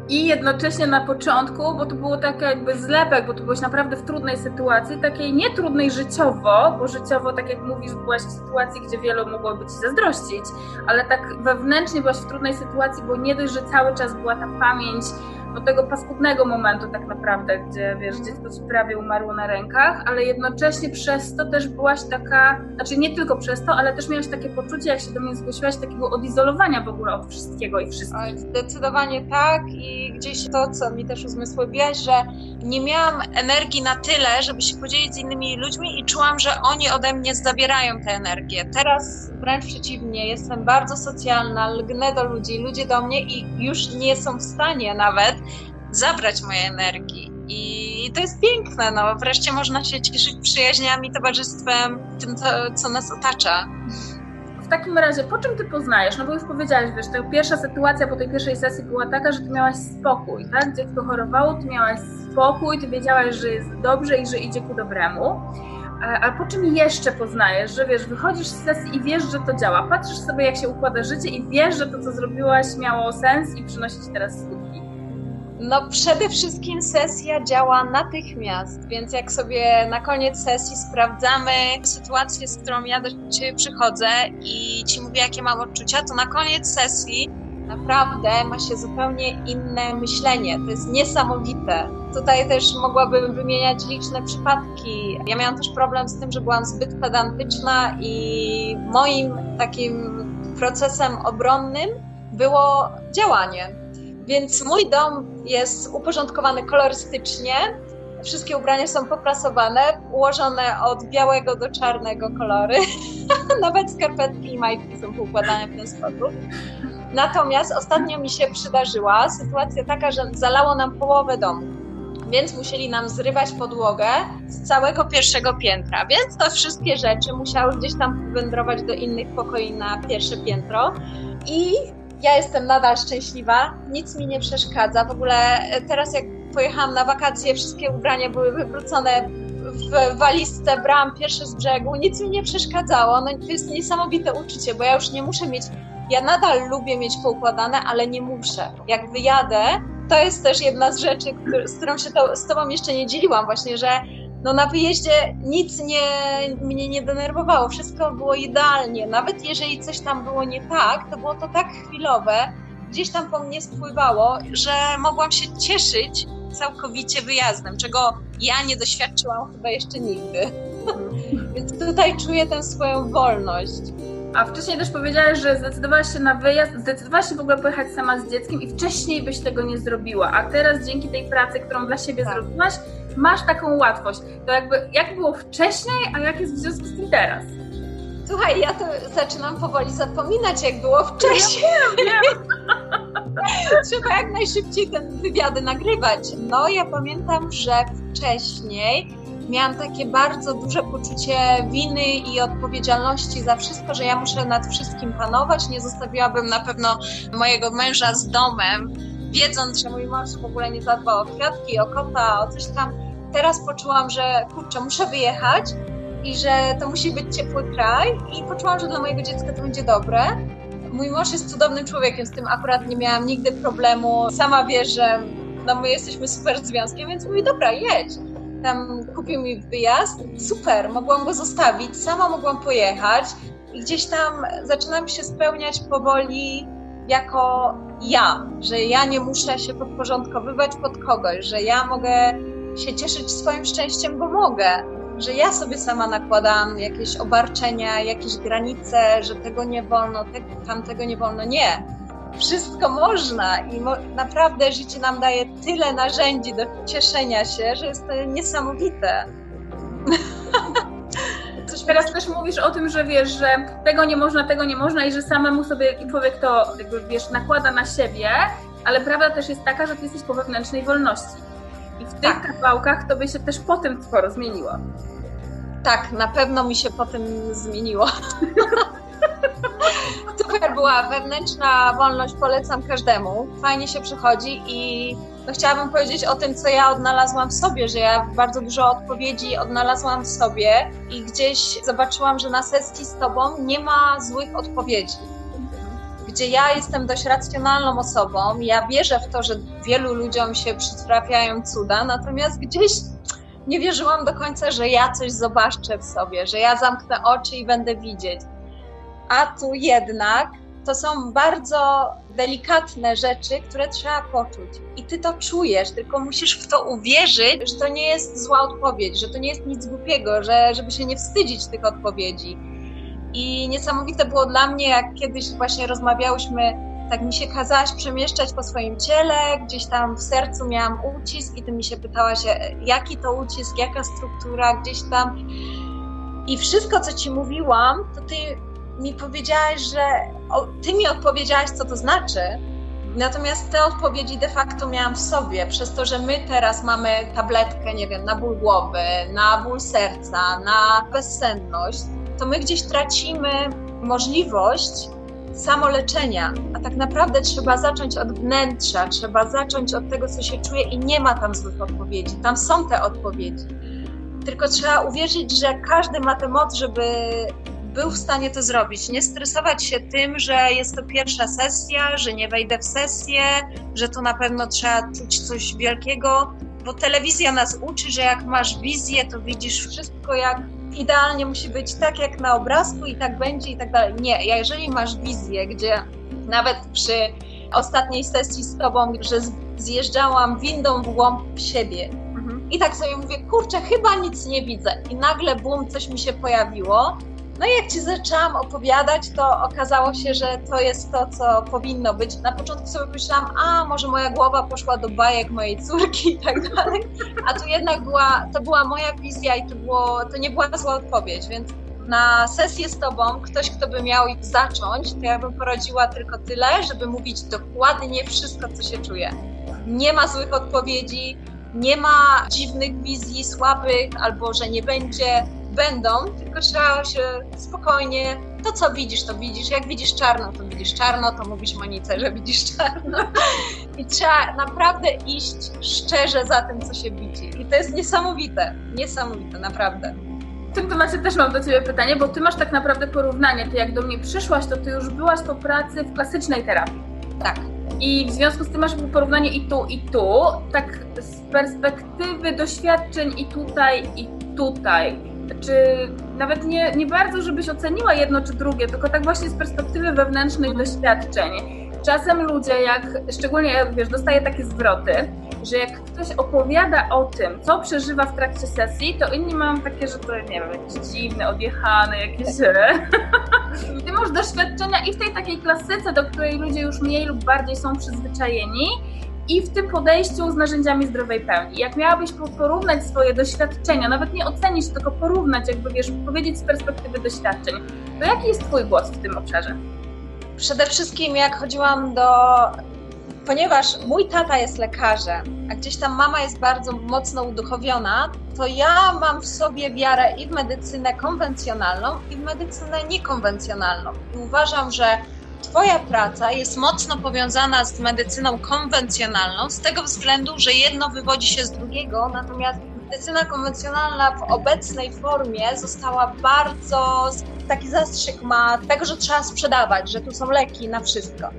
i jednocześnie na początku, bo to było takie jakby zlepek, bo tu byłeś naprawdę w trudnej sytuacji, takiej nie trudnej życiowo, bo życiowo, tak jak mówisz, byłaś w sytuacji, gdzie wielu mogłoby ci zazdrościć, ale tak wewnętrznie byłaś w trudnej sytuacji, bo nie dość, że cały czas była ta pamięć do tego paskudnego momentu tak naprawdę, gdzie wiesz, dziecko ci prawie umarło na rękach, ale jednocześnie przez to też byłaś taka, znaczy nie tylko przez to, ale też miałaś takie poczucie, jak się do mnie zgłosiłaś, takiego odizolowania w ogóle od wszystkiego i wszystkich. Zdecydowanie tak i gdzieś to, co mi też uzmysłowiłaś, że nie miałam energii na tyle, żeby się podzielić z innymi ludźmi i czułam, że oni ode mnie zabierają tę energię. Teraz wręcz przeciwnie, jestem bardzo socjalna, lgnę do ludzi, ludzie do mnie i już nie są w stanie nawet zabrać mojej energii. I to jest piękne, no wreszcie można się cieszyć przyjaźniami, towarzystwem, tym, co, co nas otacza. W takim razie, po czym ty poznajesz? No bo już powiedziałaś, wiesz, ta pierwsza sytuacja po tej pierwszej sesji była taka, że ty miałaś spokój, tak? Dziecko chorowało, ty miałaś spokój, ty wiedziałaś, że jest dobrze i że idzie ku dobremu. A po czym jeszcze poznajesz, że wiesz, wychodzisz z sesji i wiesz, że to działa. Patrzysz sobie, jak się układa życie i wiesz, że to, co zrobiłaś, miało sens i przynosi ci teraz skutki. No przede wszystkim sesja działa natychmiast, więc jak sobie na koniec sesji sprawdzamy sytuację, z którą ja do Ciebie przychodzę i Ci mówię, jakie mam odczucia, to na koniec sesji naprawdę ma się zupełnie inne myślenie. To jest niesamowite. Tutaj też mogłabym wymieniać liczne przypadki. Ja miałam też problem z tym, że byłam zbyt pedantyczna i moim takim procesem obronnym było działanie więc mój dom jest uporządkowany kolorystycznie. Wszystkie ubrania są poprasowane, ułożone od białego do czarnego kolory. Nawet skarpetki i majtki są poukładane w ten sposób. Natomiast ostatnio mi się przydarzyła sytuacja taka, że zalało nam połowę domu więc musieli nam zrywać podłogę z całego pierwszego piętra. Więc to wszystkie rzeczy musiały gdzieś tam wędrować do innych pokoi na pierwsze piętro. I ja jestem nadal szczęśliwa, nic mi nie przeszkadza. W ogóle e, teraz jak pojechałam na wakacje, wszystkie ubrania były wywrócone w walizce, bram pierwszy z brzegu, nic mi nie przeszkadzało. No, to jest niesamowite uczucie, bo ja już nie muszę mieć, ja nadal lubię mieć poukładane, ale nie muszę. Jak wyjadę, to jest też jedna z rzeczy, z którą się to, z Tobą jeszcze nie dzieliłam właśnie, że no na wyjeździe nic nie, mnie nie denerwowało, wszystko było idealnie. Nawet jeżeli coś tam było nie tak, to było to tak chwilowe, gdzieś tam po mnie spływało, że mogłam się cieszyć całkowicie wyjazdem, czego ja nie doświadczyłam chyba jeszcze nigdy. Więc tutaj czuję tę swoją wolność. A wcześniej też powiedziałaś, że zdecydowałaś się na wyjazd, zdecydowałaś się w ogóle pojechać sama z dzieckiem i wcześniej byś tego nie zrobiła. A teraz dzięki tej pracy, którą dla siebie tak. zrobiłaś, masz taką łatwość. To jakby, jak było wcześniej, a jak jest w związku z tym teraz? Słuchaj, ja to zaczynam powoli zapominać, jak było wcześniej. Ja. Trzeba jak najszybciej te wywiady nagrywać. No, ja pamiętam, że wcześniej miałam takie bardzo duże poczucie winy i odpowiedzialności za wszystko, że ja muszę nad wszystkim panować. Nie zostawiłabym na pewno mojego męża z domem, wiedząc, że mój mąż w ogóle nie zadbał o kwiatki, o kota, o coś tam. Teraz poczułam, że kurczę, muszę wyjechać i że to musi być ciepły kraj i poczułam, że dla mojego dziecka to będzie dobre. Mój mąż jest cudownym człowiekiem, z tym akurat nie miałam nigdy problemu. Sama wiesz, że no my jesteśmy super związkiem, więc mówi, dobra, jedź tam kupił mi wyjazd, super, mogłam go zostawić, sama mogłam pojechać i gdzieś tam zaczynam się spełniać powoli jako ja, że ja nie muszę się podporządkowywać pod kogoś, że ja mogę się cieszyć swoim szczęściem, bo mogę, że ja sobie sama nakładam jakieś obarczenia, jakieś granice, że tego nie wolno, te, tamtego nie wolno. Nie wszystko można i mo naprawdę życie nam daje tyle narzędzi do cieszenia się, że jest to niesamowite. Teraz też mówisz o tym, że wiesz, że tego nie można, tego nie można i że samemu sobie człowiek to jakby, wiesz, nakłada na siebie, ale prawda też jest taka, że ty jesteś po wewnętrznej wolności. I w tych tak. kawałkach to by się też po tym sporo zmieniło. Tak, na pewno mi się po tym zmieniło. Super była wewnętrzna wolność, polecam każdemu. Fajnie się przychodzi i no chciałabym powiedzieć o tym, co ja odnalazłam w sobie, że ja bardzo dużo odpowiedzi odnalazłam w sobie i gdzieś zobaczyłam, że na sesji z Tobą nie ma złych odpowiedzi. Gdzie ja jestem dość racjonalną osobą, ja wierzę w to, że wielu ludziom się przytrafiają cuda, natomiast gdzieś nie wierzyłam do końca, że ja coś zobaczę w sobie, że ja zamknę oczy i będę widzieć a tu jednak to są bardzo delikatne rzeczy, które trzeba poczuć. I ty to czujesz, tylko musisz w to uwierzyć, że to nie jest zła odpowiedź, że to nie jest nic głupiego, że, żeby się nie wstydzić tych odpowiedzi. I niesamowite było dla mnie, jak kiedyś właśnie rozmawiałyśmy, tak mi się kazałaś przemieszczać po swoim ciele, gdzieś tam w sercu miałam ucisk i ty mi się pytałaś, jaki to ucisk, jaka struktura, gdzieś tam. I wszystko, co ci mówiłam, to ty mi powiedziałaś, że o, ty mi odpowiedziałaś, co to znaczy, natomiast te odpowiedzi de facto miałam w sobie, przez to, że my teraz mamy tabletkę, nie wiem, na ból głowy, na ból serca, na bezsenność, to my gdzieś tracimy możliwość samoleczenia, a tak naprawdę trzeba zacząć od wnętrza, trzeba zacząć od tego, co się czuje i nie ma tam złych odpowiedzi, tam są te odpowiedzi. Tylko trzeba uwierzyć, że każdy ma tę moc, żeby był w stanie to zrobić. Nie stresować się tym, że jest to pierwsza sesja, że nie wejdę w sesję, że tu na pewno trzeba czuć coś wielkiego, bo telewizja nas uczy, że jak masz wizję, to widzisz wszystko jak idealnie musi być tak jak na obrazku i tak będzie i tak dalej. Nie, jeżeli masz wizję, gdzie nawet przy ostatniej sesji z tobą, że zjeżdżałam windą w głąb siebie, i tak sobie mówię, kurczę, chyba nic nie widzę. I nagle, bum, coś mi się pojawiło. No i jak ci zaczęłam opowiadać, to okazało się, że to jest to, co powinno być. Na początku sobie myślałam, a może moja głowa poszła do bajek mojej córki i tak dalej. A tu jednak była, to była moja wizja i to, było, to nie była zła odpowiedź, więc na sesję z tobą, ktoś, kto by miał zacząć, to ja bym poradziła tylko tyle, żeby mówić dokładnie wszystko, co się czuje. Nie ma złych odpowiedzi, nie ma dziwnych wizji słabych albo że nie będzie, będą, tylko trzeba się spokojnie, to co widzisz, to widzisz. Jak widzisz czarno, to widzisz czarno, to mówisz Monice, że widzisz czarno. I trzeba naprawdę iść szczerze za tym, co się widzi. I to jest niesamowite, niesamowite, naprawdę. W tym temacie też mam do Ciebie pytanie, bo Ty masz tak naprawdę porównanie. Ty jak do mnie przyszłaś, to Ty już byłaś po pracy w klasycznej terapii. Tak. I w związku z tym masz porównanie i tu, i tu, tak z perspektywy doświadczeń i tutaj, i tutaj. Czy nawet nie, nie bardzo, żebyś oceniła jedno czy drugie, tylko tak właśnie z perspektywy wewnętrznych doświadczeń. Czasem ludzie, jak szczególnie, wiesz, dostaję takie zwroty, że jak ktoś opowiada o tym, co przeżywa w trakcie sesji, to inni mają takie, że to, nie wiem, jakieś dziwne, odjechane, jakieś... Ty masz doświadczenia i w tej takiej klasyce, do której ludzie już mniej lub bardziej są przyzwyczajeni, i w tym podejściu z narzędziami zdrowej pełni. Jak miałabyś porównać swoje doświadczenia, nawet nie ocenić, tylko porównać, jakby wiesz, powiedzieć z perspektywy doświadczeń, to jaki jest Twój głos w tym obszarze? Przede wszystkim jak chodziłam do ponieważ mój tata jest lekarzem, a gdzieś tam mama jest bardzo mocno uduchowiona, to ja mam w sobie wiarę i w medycynę konwencjonalną, i w medycynę niekonwencjonalną. I uważam, że Twoja praca jest mocno powiązana z medycyną konwencjonalną, z tego względu, że jedno wywodzi się z drugiego, natomiast medycyna konwencjonalna w obecnej formie została bardzo, taki zastrzyk ma tego, że trzeba sprzedawać, że tu są leki na wszystko.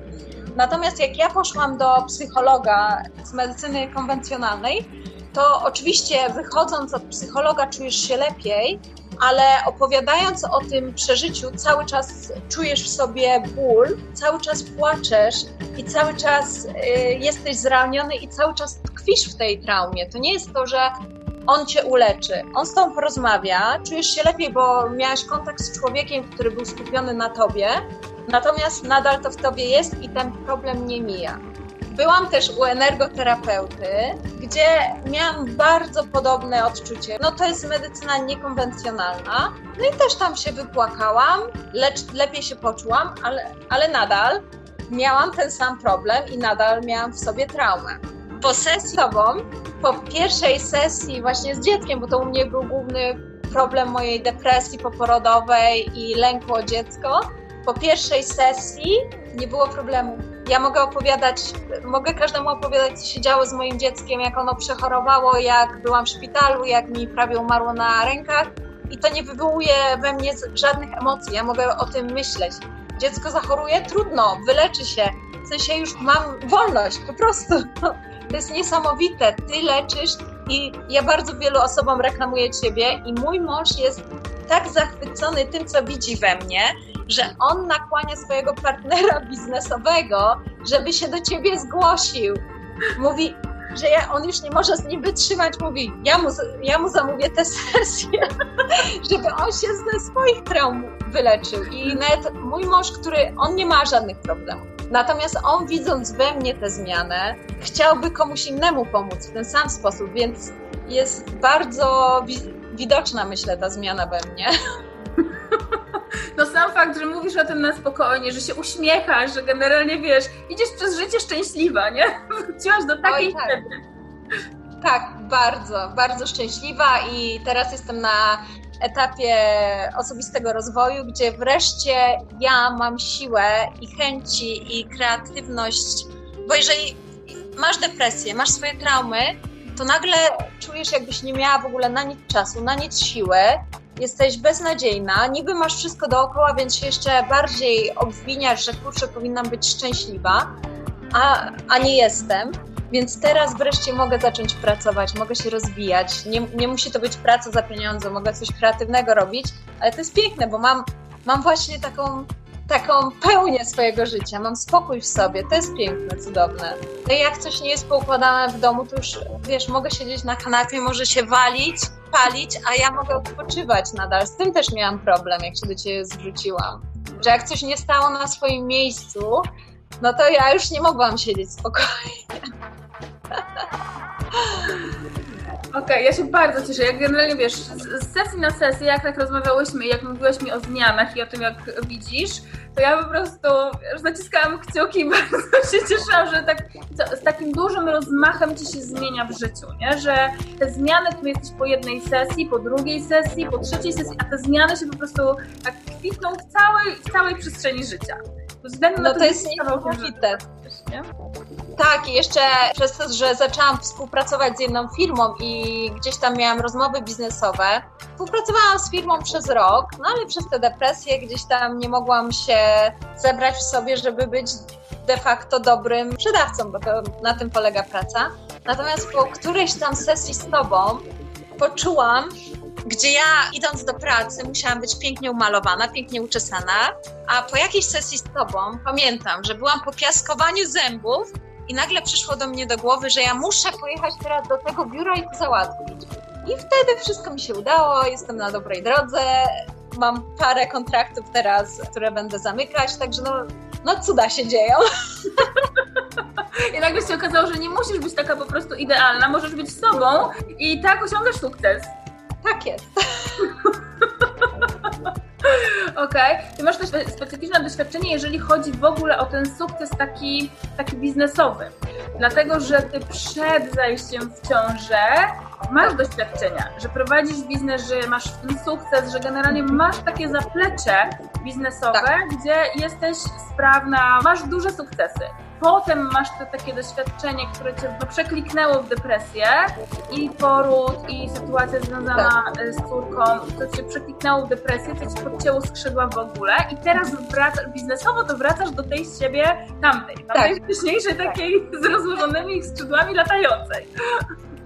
Natomiast jak ja poszłam do psychologa z medycyny konwencjonalnej, to oczywiście wychodząc od psychologa czujesz się lepiej, ale opowiadając o tym przeżyciu, cały czas czujesz w sobie ból, cały czas płaczesz i cały czas y, jesteś zraniony i cały czas tkwisz w tej traumie. To nie jest to, że on cię uleczy. On z tobą porozmawia, czujesz się lepiej, bo miałeś kontakt z człowiekiem, który był skupiony na tobie, natomiast nadal to w tobie jest i ten problem nie mija. Byłam też u energoterapeuty, gdzie miałam bardzo podobne odczucie. No to jest medycyna niekonwencjonalna. No i też tam się wypłakałam, lecz lepiej się poczułam, ale, ale nadal miałam ten sam problem i nadal miałam w sobie traumę. Po sesji tobą, po pierwszej sesji właśnie z dzieckiem, bo to u mnie był główny problem mojej depresji poporodowej i lęku o dziecko, po pierwszej sesji nie było problemu. Ja mogę opowiadać, mogę każdemu opowiadać, co się działo z moim dzieckiem, jak ono przechorowało, jak byłam w szpitalu, jak mi prawie umarło na rękach i to nie wywołuje we mnie żadnych emocji. Ja mogę o tym myśleć. Dziecko zachoruje? Trudno, wyleczy się. W sensie już mam wolność, po prostu. To jest niesamowite. Ty leczysz i ja bardzo wielu osobom reklamuję ciebie i mój mąż jest tak zachwycony tym, co widzi we mnie, że on nakłania swojego partnera biznesowego, żeby się do ciebie zgłosił. Mówi, że ja, on już nie może z nim wytrzymać, mówi, ja mu, ja mu zamówię tę sesję, żeby on się ze swoich traum wyleczył. I nawet mój mąż, który, on nie ma żadnych problemów. Natomiast on widząc we mnie tę zmianę, chciałby komuś innemu pomóc w ten sam sposób, więc jest bardzo widoczna, myślę, ta zmiana we mnie. No sam fakt, że mówisz o tym na spokojnie, że się uśmiechasz, że generalnie wiesz, idziesz przez życie szczęśliwa, nie? Wróciłaś do takiej tak. Tak, bardzo, bardzo szczęśliwa i teraz jestem na etapie osobistego rozwoju, gdzie wreszcie ja mam siłę i chęci i kreatywność, bo jeżeli masz depresję, masz swoje traumy, to nagle czujesz, jakbyś nie miała w ogóle na nic czasu, na nic siły jesteś beznadziejna, niby masz wszystko dookoła, więc się jeszcze bardziej obwiniasz, że kurczę, powinnam być szczęśliwa, a, a nie jestem. Więc teraz wreszcie mogę zacząć pracować, mogę się rozwijać. Nie, nie musi to być praca za pieniądze, mogę coś kreatywnego robić, ale to jest piękne, bo mam, mam właśnie taką, taką pełnię swojego życia, mam spokój w sobie. To jest piękne, cudowne. No jak coś nie jest poukładane w domu, to już wiesz, mogę siedzieć na kanapie, może się walić, palić, a ja mogę odpoczywać nadal. Z tym też miałam problem, jak się do ciebie zwróciłam. Że jak coś nie stało na swoim miejscu, no to ja już nie mogłam siedzieć spokojnie. Okej, okay, ja się bardzo cieszę. Jak generalnie wiesz, z sesji na sesję, jak tak rozmawiałyśmy, jak mówiłaś mi o zmianach i o tym, jak widzisz, to ja po prostu już zaciskałam kciuki i bardzo się cieszyłam, że tak, z takim dużym rozmachem ci się zmienia w życiu, nie? Że te zmiany, tu jesteś po jednej sesji, po drugiej sesji, po trzeciej sesji, a te zmiany się po prostu tak kwitną w całej, w całej przestrzeni życia. No to, to jest niesamowite. Nie? Tak, i jeszcze przez to, że zaczęłam współpracować z jedną firmą i gdzieś tam miałam rozmowy biznesowe, współpracowałam z firmą przez rok, no ale przez tę depresję gdzieś tam nie mogłam się zebrać w sobie, żeby być de facto dobrym sprzedawcą, bo to na tym polega praca. Natomiast po którejś tam sesji z tobą poczułam, gdzie ja idąc do pracy musiałam być pięknie umalowana, pięknie uczesana, a po jakiejś sesji z tobą pamiętam, że byłam po piaskowaniu zębów i nagle przyszło do mnie do głowy, że ja muszę pojechać teraz do tego biura i to załatwić. I wtedy wszystko mi się udało, jestem na dobrej drodze, mam parę kontraktów teraz, które będę zamykać, także no, no cuda się dzieją. I nagle się okazało, że nie musisz być taka po prostu idealna, możesz być sobą i tak osiągasz sukces. Tak jest. Okej. Okay. Ty masz też specyficzne doświadczenie, jeżeli chodzi w ogóle o ten sukces taki, taki biznesowy. Dlatego, że ty przed zajściem w ciążę masz doświadczenia, że prowadzisz biznes, że masz ten sukces, że generalnie masz takie zaplecze biznesowe, tak. gdzie jesteś sprawna, masz duże sukcesy potem masz to takie doświadczenie, które cię no, przekliknęło w depresję i poród, i sytuacja związana tak. E, z córką, to cię przekliknęło w depresję, to ci podcięło skrzydła w ogóle i teraz wracasz, biznesowo to wracasz do tej z siebie tamtej, tamtej tak. wcześniejszej takiej z rozłożonymi skrzydłami latającej.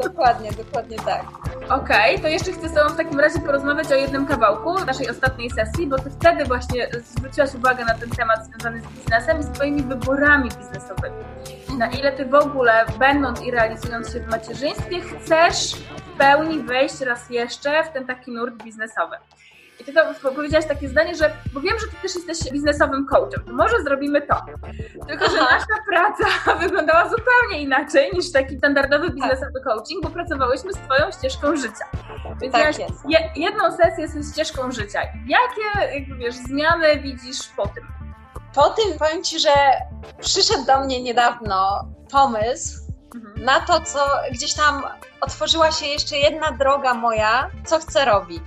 Dokładnie, dokładnie tak. Okej, okay, to jeszcze chcę z Tobą w takim razie porozmawiać o jednym kawałku naszej ostatniej sesji, bo Ty wtedy właśnie zwróciłaś uwagę na ten temat związany z biznesem i z Twoimi wyborami biznesowymi. Na ile Ty w ogóle, będąc i realizując się w macierzyństwie, chcesz w pełni wejść raz jeszcze w ten taki nurt biznesowy. I ty to powiedziałaś takie zdanie, że bo wiem, że ty też jesteś biznesowym coachem, to może zrobimy to. Tylko, że nasza praca wyglądała zupełnie inaczej niż taki standardowy tak. biznesowy coaching, bo pracowałyśmy z twoją ścieżką życia. Więc tak jest. Je, jedną sesję z ścieżką życia. Jakie jakby, wiesz, zmiany widzisz po tym? Po tym powiem Ci, że przyszedł do mnie niedawno pomysł mhm. na to, co gdzieś tam otworzyła się jeszcze jedna droga moja, co chcę robić.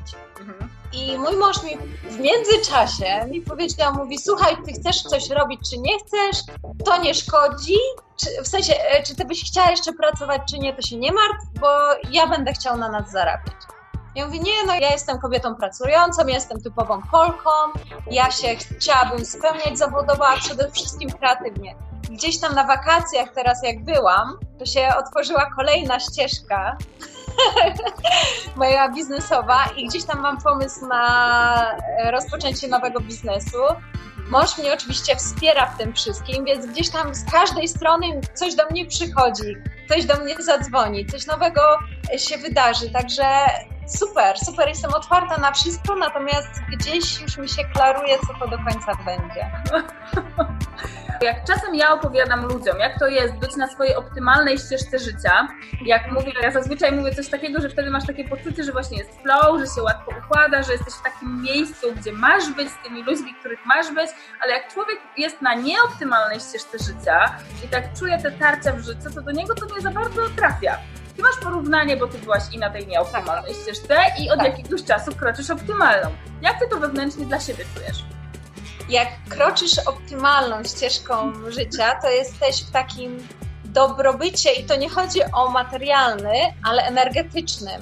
I mój mąż mi w międzyczasie mi powiedział, mówi, słuchaj, ty chcesz coś robić, czy nie chcesz, to nie szkodzi, czy, w sensie, e, czy ty byś chciała jeszcze pracować, czy nie, to się nie martw, bo ja będę chciał na nas zarabiać. Ja mówię, nie, no ja jestem kobietą pracującą, jestem typową Polką, ja się chciałabym spełniać zawodowo, a przede wszystkim kreatywnie. Gdzieś tam na wakacjach teraz jak byłam, to się otworzyła kolejna ścieżka moja biznesowa i gdzieś tam mam pomysł na rozpoczęcie nowego biznesu. Mąż mnie oczywiście wspiera w tym wszystkim, więc gdzieś tam z każdej strony coś do mnie przychodzi, ktoś do mnie zadzwoni, coś nowego się wydarzy. Także super, super, jestem otwarta na wszystko, natomiast gdzieś już mi się klaruje, co to do końca będzie. Jak czasem ja opowiadam ludziom, jak to jest być na swojej optymalnej ścieżce życia, jak mówię, ja zazwyczaj mówię coś takiego, że wtedy masz takie poczucie, że właśnie jest flow, że się łatwo układa, że jesteś w takim miejscu, gdzie masz być z tymi ludźmi, których masz być, ale jak człowiek jest na nieoptymalnej ścieżce życia i tak czuje te tarcia w życiu, to do niego to nie za bardzo trafia. Ty masz porównanie, bo ty byłaś i na tej nieoptymalnej ścieżce i od tak. jakiegoś czasu kroczysz optymalną. Jak ty to wewnętrznie dla siebie czujesz? Jak kroczysz optymalną ścieżką życia, to jesteś w takim dobrobycie i to nie chodzi o materialny, ale energetycznym.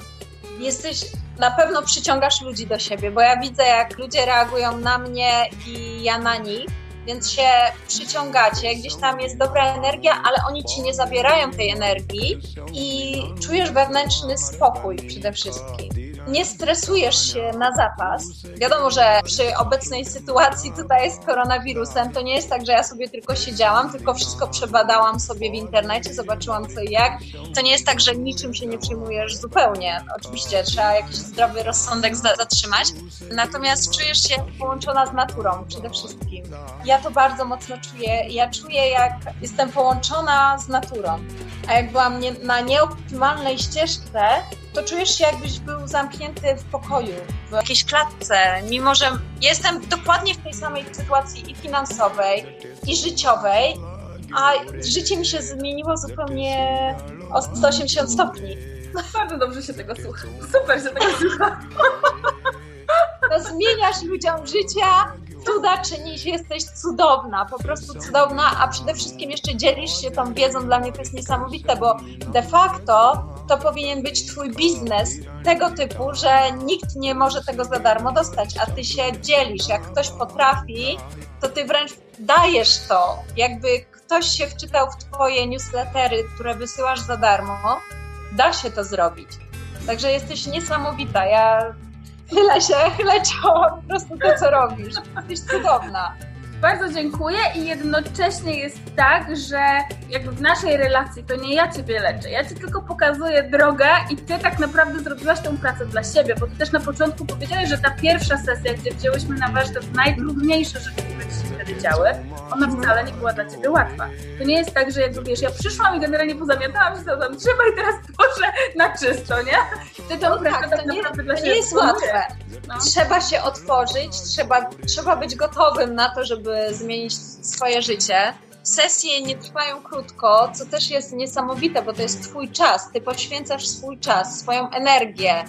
jesteś, na pewno przyciągasz ludzi do siebie, bo ja widzę, jak ludzie reagują na mnie i ja na nich, więc się przyciągacie, gdzieś tam jest dobra energia, ale oni ci nie zabierają tej energii i czujesz wewnętrzny spokój przede wszystkim nie stresujesz się na zapas. Wiadomo, że przy obecnej sytuacji tutaj z koronawirusem to nie jest tak, że ja sobie tylko siedziałam, tylko wszystko przebadałam sobie w internecie, zobaczyłam co i jak. To nie jest tak, że niczym się nie przyjmujesz zupełnie. Oczywiście trzeba jakiś zdrowy rozsądek zatrzymać. Natomiast czujesz się połączona z naturą przede wszystkim. Ja to bardzo mocno czuję. Ja czuję, jak jestem połączona z naturą. A jak byłam nie, na nieoptymalnej ścieżce, to czujesz się jakbyś był zamknięty w pokoju, w jakiejś klatce, mimo że jestem dokładnie w tej samej sytuacji i finansowej, i życiowej, a życie mi się zmieniło zupełnie o 180 stopni. Bardzo dobrze się tego słucha. Super się tego słucha. To zmieniasz ludziom życia, cuda czynisz, jesteś cudowna, po prostu cudowna, a przede wszystkim jeszcze dzielisz się tą wiedzą, dla mnie to jest niesamowite, bo de facto to powinien być twój biznes tego typu, że nikt nie może tego za darmo dostać, a ty się dzielisz. Jak ktoś potrafi, to ty wręcz dajesz to. Jakby ktoś się wczytał w twoje newslettery, które wysyłasz za darmo, da się to zrobić. Także jesteś niesamowita. Ja chylę się, chylę czoło po prostu to, co robisz. Jesteś cudowna. Bardzo dziękuję i jednocześnie jest tak, że jakby w naszej relacji to nie ja Ciebie leczę, ja Ci tylko pokazuję drogę i Ty tak naprawdę zrobiłaś tę pracę dla siebie, bo Ty też na początku powiedziałeś, że ta pierwsza sesja, gdzie wzięłyśmy na warsztat najtrudniejsze rzeczy, które Ci się wtedy działy, ona wcale nie była dla Ciebie łatwa. To nie jest tak, że jakby wiesz, ja przyszłam i generalnie pozamiatałam się tam trzeba i teraz proszę na czysto, nie? Ty to, no tak, tak to nie, dla siebie nie jest łatwe. No. Trzeba się otworzyć, trzeba, trzeba być gotowym na to, żeby zmienić swoje życie. Sesje nie trwają krótko, co też jest niesamowite, bo to jest Twój czas. Ty poświęcasz swój czas, swoją energię.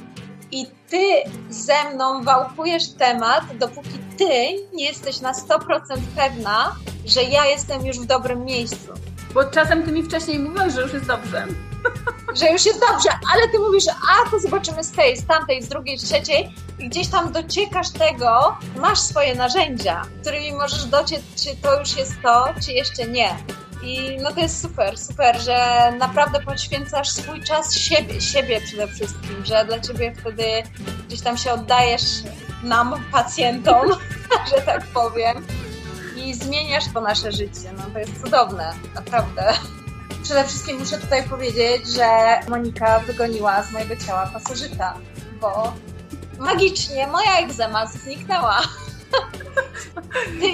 I ty ze mną wałkujesz temat, dopóki ty nie jesteś na 100% pewna, że ja jestem już w dobrym miejscu. Bo czasem ty mi wcześniej mówiłaś, że już jest dobrze. Że już jest dobrze, ale ty mówisz, a to zobaczymy z tej, z tamtej, z drugiej, z trzeciej i gdzieś tam dociekasz tego, masz swoje narzędzia, którymi możesz dociec, czy to już jest to, czy jeszcze nie. I no to jest super, super, że naprawdę poświęcasz swój czas siebie, siebie przede wszystkim, że dla ciebie wtedy gdzieś tam się oddajesz nam, pacjentom, że tak powiem i zmieniasz to nasze życie. No to jest cudowne, naprawdę. Przede wszystkim muszę tutaj powiedzieć, że Monika wygoniła z mojego ciała pasożyta, bo magicznie moja egzema zniknęła.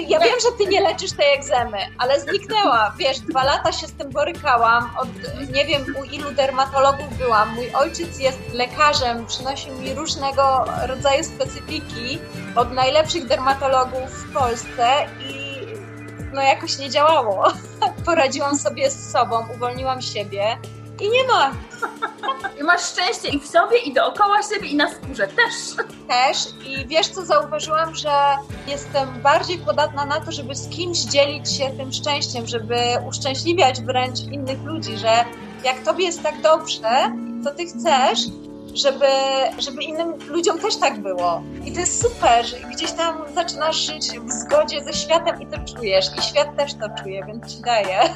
Ja wiem, że ty nie leczysz tej egzemy, ale zniknęła. Wiesz, dwa lata się z tym borykałam. Od nie wiem u ilu dermatologów byłam. Mój ojciec jest lekarzem, przynosił mi różnego rodzaju specyfiki od najlepszych dermatologów w Polsce i no jakoś nie działało. Poradziłam sobie z sobą, uwolniłam siebie i nie ma. I masz szczęście i w sobie, i dookoła siebie, i na skórze też. Też. I wiesz co, zauważyłam, że jestem bardziej podatna na to, żeby z kimś dzielić się tym szczęściem, żeby uszczęśliwiać wręcz innych ludzi, że jak tobie jest tak dobrze, to ty chcesz, żeby, żeby innym ludziom też tak było. I to jest super, że gdzieś tam zaczynasz żyć w zgodzie ze światem i to czujesz. I świat też to czuje, więc ci daje.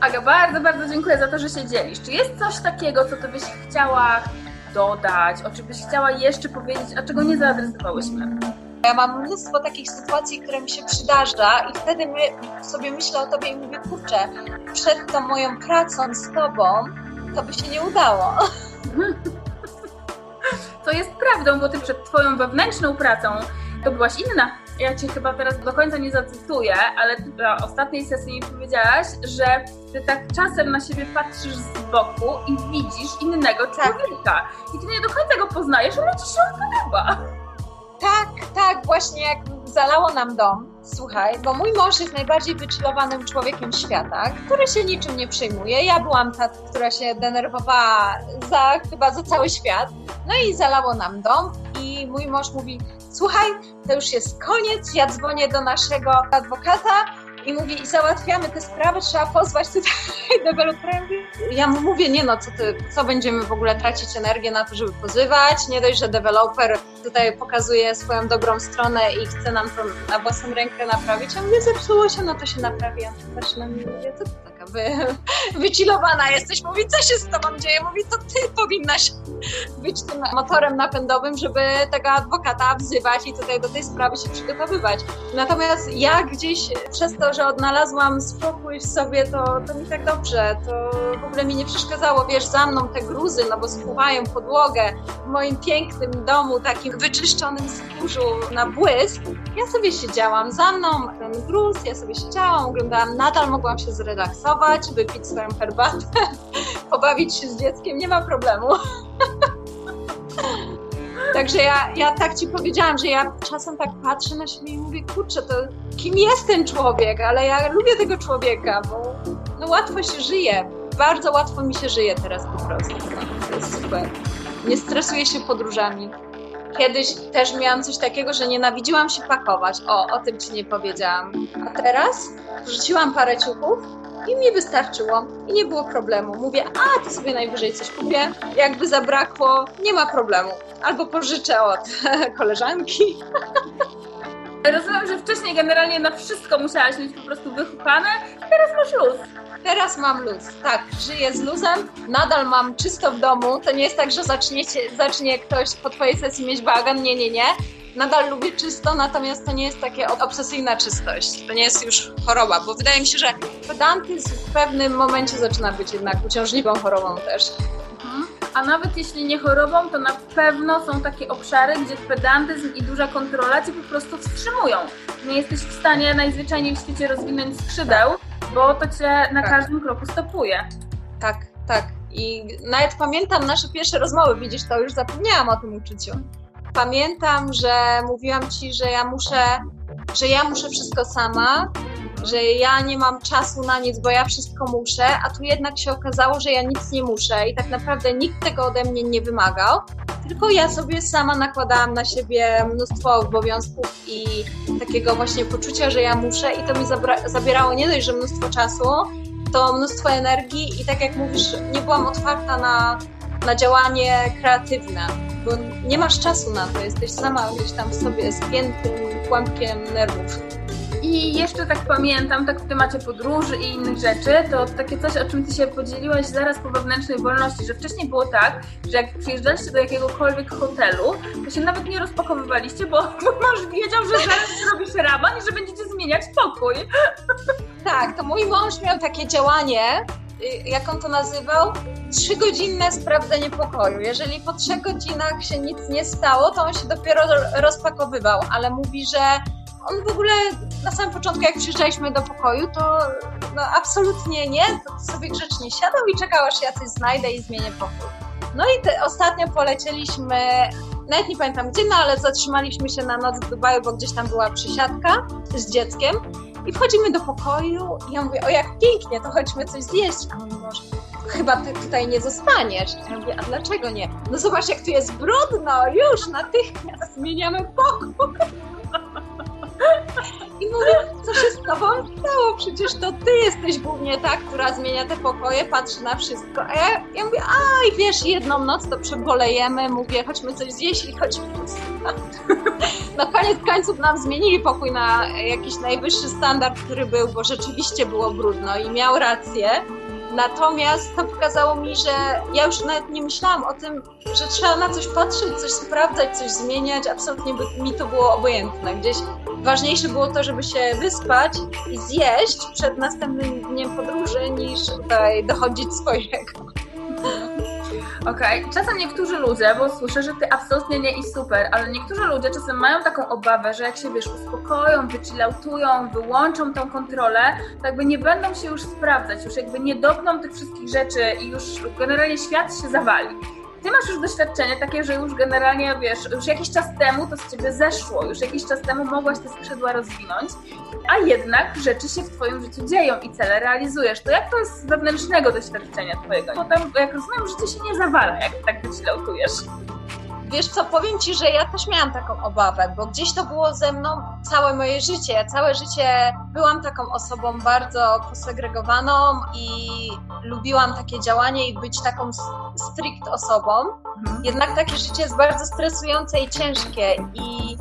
Aga, bardzo, bardzo dziękuję za to, że się dzielisz. Czy jest coś takiego, co ty byś chciała dodać, o czym byś chciała jeszcze powiedzieć, a czego nie zaadresowałyśmy? Ja mam mnóstwo takich sytuacji, które mi się przydarza i wtedy my, sobie myślę o tobie i mówię, kurczę, przed tą moją pracą z tobą to by się nie udało. To jest prawdą, bo ty przed twoją wewnętrzną pracą to byłaś inna. Ja cię chyba teraz do końca nie zacytuję, ale na ostatniej sesji mi powiedziałaś, że ty tak czasem na siebie patrzysz z boku i widzisz innego tak. człowieka. I ty nie do końca go poznajesz, ale ci się on podoba. Tak, tak, właśnie jak zalało nam dom, słuchaj, bo mój mąż jest najbardziej wychillowanym człowiekiem świata, który się niczym nie przejmuje. Ja byłam ta, która się denerwowała za chyba za cały świat. No i zalało nam dom i mój mąż mówi, słuchaj, to już jest koniec, ja dzwonię do naszego adwokata i mówi, i załatwiamy te sprawy, trzeba pozwać tutaj dewelopera. Ja mu mówię, nie no, co, ty, co będziemy w ogóle tracić energię na to, żeby pozywać, nie dość, że deweloper tutaj pokazuje swoją dobrą stronę i chce nam to na własną rękę naprawić, a mnie zepsuło się, no to się naprawi. Ja patrzę na mnie taka wy, wycilowana jesteś? Mówi, co się z tobą dzieje? Mówi, to ty powinnaś być tym motorem napędowym, żeby tego adwokata wzywać i tutaj do tej sprawy się przygotowywać. Natomiast ja gdzieś przez to, że odnalazłam spokój w sobie, to, to mi tak dobrze, to w ogóle mi nie przeszkadzało, wiesz, za mną te gruzy, no bo spływają podłogę w moim pięknym domu, takim wyczyszczonym z kurzu na błysk. Ja sobie siedziałam, za mną ten gruz, ja sobie siedziałam, oglądałam, nadal mogłam się zrelaksować, wypić swoją herbatę, pobawić się z dzieckiem, nie ma problemu. Także ja, ja tak ci powiedziałam, że ja czasem tak patrzę na siebie i mówię, kurczę, to kim jest ten człowiek? Ale ja lubię tego człowieka, bo no, łatwo się żyje. Bardzo łatwo mi się żyje teraz po prostu. No, to jest super. Nie stresuję się podróżami. Kiedyś też miałam coś takiego, że nienawidziłam się pakować. O, o tym ci nie powiedziałam. A teraz wrzuciłam parę ciuchów i mi wystarczyło i nie było problemu. Mówię, a to sobie najwyżej coś kupię. Jakby zabrakło, nie ma problemu. Albo pożyczę od koleżanki. Rozumiem, że wcześniej generalnie na wszystko musiałaś mieć po prostu wychupane, teraz masz luz. Teraz mam luz. Tak, żyję z luzem, nadal mam czysto w domu. To nie jest tak, że zaczniecie, zacznie ktoś po twojej sesji mieć bagan. Nie, nie, nie. Nadal lubię czysto, natomiast to nie jest takie obsesyjna czystość. To nie jest już choroba, bo wydaje mi się, że pedantyzm w pewnym momencie zaczyna być jednak uciążliwą chorobą też. A nawet jeśli nie chorobą, to na pewno są takie obszary, gdzie pedantyzm i duża kontrola cię po prostu wstrzymują. Nie jesteś w stanie najzwyczajniej w świecie rozwinąć skrzydeł, bo to cię na Tak. każdym kroku stopuje. Tak, tak. I nawet pamiętam nasze pierwsze rozmowy, widzisz, to już zapomniałam o tym uczuciu. Pamiętam, że mówiłam ci, że ja muszę, że ja muszę wszystko sama, że ja nie mam czasu na nic, bo ja wszystko muszę, a tu jednak się okazało, że ja nic nie muszę i tak naprawdę nikt tego ode mnie nie wymagał, tylko ja sobie sama nakładałam na siebie mnóstwo obowiązków i takiego właśnie poczucia, że ja muszę i to mi zabierało nie dość, że mnóstwo czasu, to mnóstwo energii i tak jak mówisz, nie byłam otwarta na, na działanie kreatywne, bo nie masz czasu na to, jesteś sama gdzieś tam w sobie spiętym kłębkiem nerwów. I jeszcze tak pamiętam, tak w temacie podróży i innych rzeczy, to takie coś, o czym ty się podzieliłaś zaraz po wewnętrznej wolności, że wcześniej było tak, że jak przyjeżdżaliście do jakiegokolwiek hotelu, to się nawet nie rozpakowywaliście, bo mąż wiedział, że zaraz zrobisz raban i że będziecie zmieniać pokój. Tak, to mój mąż miał takie działanie, jak on to nazywał, trzygodzinne sprawdzenie pokoju. Jeżeli po trzech godzinach się nic nie stało, to on się dopiero rozpakowywał, ale mówi, że on w ogóle na samym początku, jak przyjeżdżaliśmy do pokoju, to no, absolutnie nie, to sobie grzecznie siadał i czekał, aż ja coś znajdę i zmienię pokój. No i te, ostatnio polecieliśmy, nawet nie pamiętam gdzie, no ale zatrzymaliśmy się na noc w Dubaju, bo gdzieś tam była przysiadka z dzieckiem i wchodzimy do pokoju i ja mówię, o jak pięknie, to chodźmy coś zjeść. A on mówi, chyba ty tutaj nie zostaniesz. Ja mówię, a dlaczego nie? No zobacz, jak tu jest brudno, już natychmiast zmieniamy pokój. I mówię, co się z tobą stało? Przecież to ty jesteś głównie ta, która zmienia te pokoje, patrzy na wszystko. A ja, ja mówię, a i wiesz, jedną noc to przebolejemy, mówię, chodźmy coś zjeść i chodźmy. Na koniec końców nam zmienili pokój na jakiś najwyższy standard, który był, bo rzeczywiście było brudno i miał rację. Natomiast to pokazało mi, że ja już nawet nie myślałam o tym, że trzeba na coś patrzeć, coś sprawdzać, coś zmieniać. Absolutnie mi to było obojętne. Gdzieś ważniejsze było to, żeby się wyspać i zjeść przed następnym dniem podróży, niż tutaj dochodzić swojego. Okej, czasem niektórzy ludzie, bo słyszę, że ty absolutnie nie i super, ale niektórzy ludzie czasem mają taką obawę, że jak się wiesz, uspokoją, wychillautują, wyłączą tą kontrolę, to jakby nie będą się już sprawdzać, już jakby nie dopną tych wszystkich rzeczy i już generalnie świat się zawali. Ty masz już doświadczenie takie, że już generalnie wiesz, już jakiś czas temu to z ciebie zeszło, już jakiś czas temu mogłaś te skrzydła rozwinąć, a jednak rzeczy się w twoim życiu dzieją i cele realizujesz. To jak to jest z wewnętrznego doświadczenia twojego? Potem, jak rozumiem, życie się nie zawala, jak tak wychilloutujesz. Wiesz co, powiem Ci, że ja też miałam taką obawę, bo gdzieś to było ze mną całe moje życie. Ja całe życie byłam taką osobą bardzo posegregowaną i lubiłam takie działanie i być taką strict osobą. Mhm. Jednak takie życie jest bardzo stresujące i ciężkie i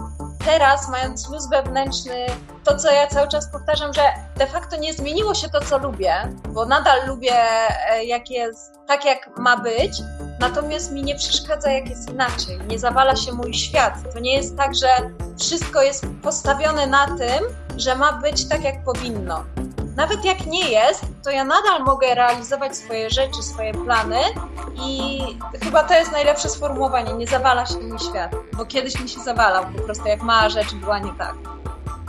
teraz, mając luz wewnętrzny, to co ja cały czas powtarzam, że de facto nie zmieniło się to, co lubię, bo nadal lubię, e, jak jest, tak jak ma być, natomiast mi nie przeszkadza, jak jest inaczej. Nie zawala się mój świat. To nie jest tak, że wszystko jest postawione na tym, że ma być tak, jak powinno. Nawet jak nie jest, to ja nadal mogę realizować swoje rzeczy, swoje plany i chyba to jest najlepsze sformułowanie. Nie zawala się mi świat, bo kiedyś mi się zawalał po prostu, jak mała rzecz była nie tak.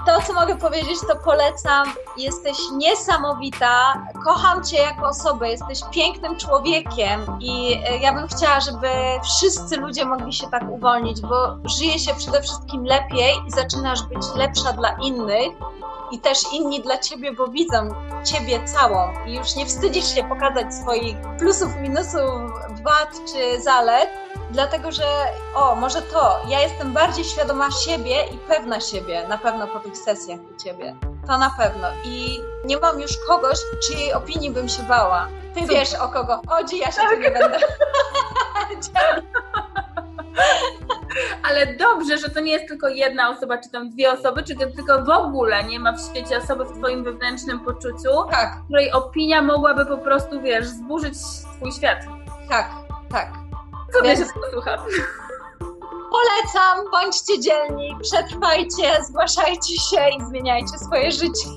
To, co mogę powiedzieć, to polecam. Jesteś niesamowita. Kocham Cię jako osobę. Jesteś pięknym człowiekiem i e, ja bym chciała, żeby wszyscy ludzie mogli się tak uwolnić, bo żyje się przede wszystkim lepiej i zaczynasz być lepsza dla innych i też inni dla ciebie, bo widzą ciebie całą i już nie wstydzisz się pokazać swoich plusów, minusów, wad czy zalet, dlatego że o, może to, ja jestem bardziej świadoma siebie i pewna siebie, na pewno po tych sesjach u ciebie. To na pewno. I nie mam już kogoś, czyjej opinii bym się bała. Ty wiesz o kogo chodzi, ja się tak. tu nie będę. Ale dobrze, że to nie jest tylko jedna osoba, czy tam dwie osoby, czy tylko w ogóle nie ma w świecie osoby w twoim wewnętrznym poczuciu, tak. której opinia mogłaby po prostu, wiesz, zburzyć twój świat. Tak, tak. Co Więc... się słucha? Polecam, bądźcie dzielni, przetrwajcie, zgłaszajcie się i zmieniajcie swoje życie.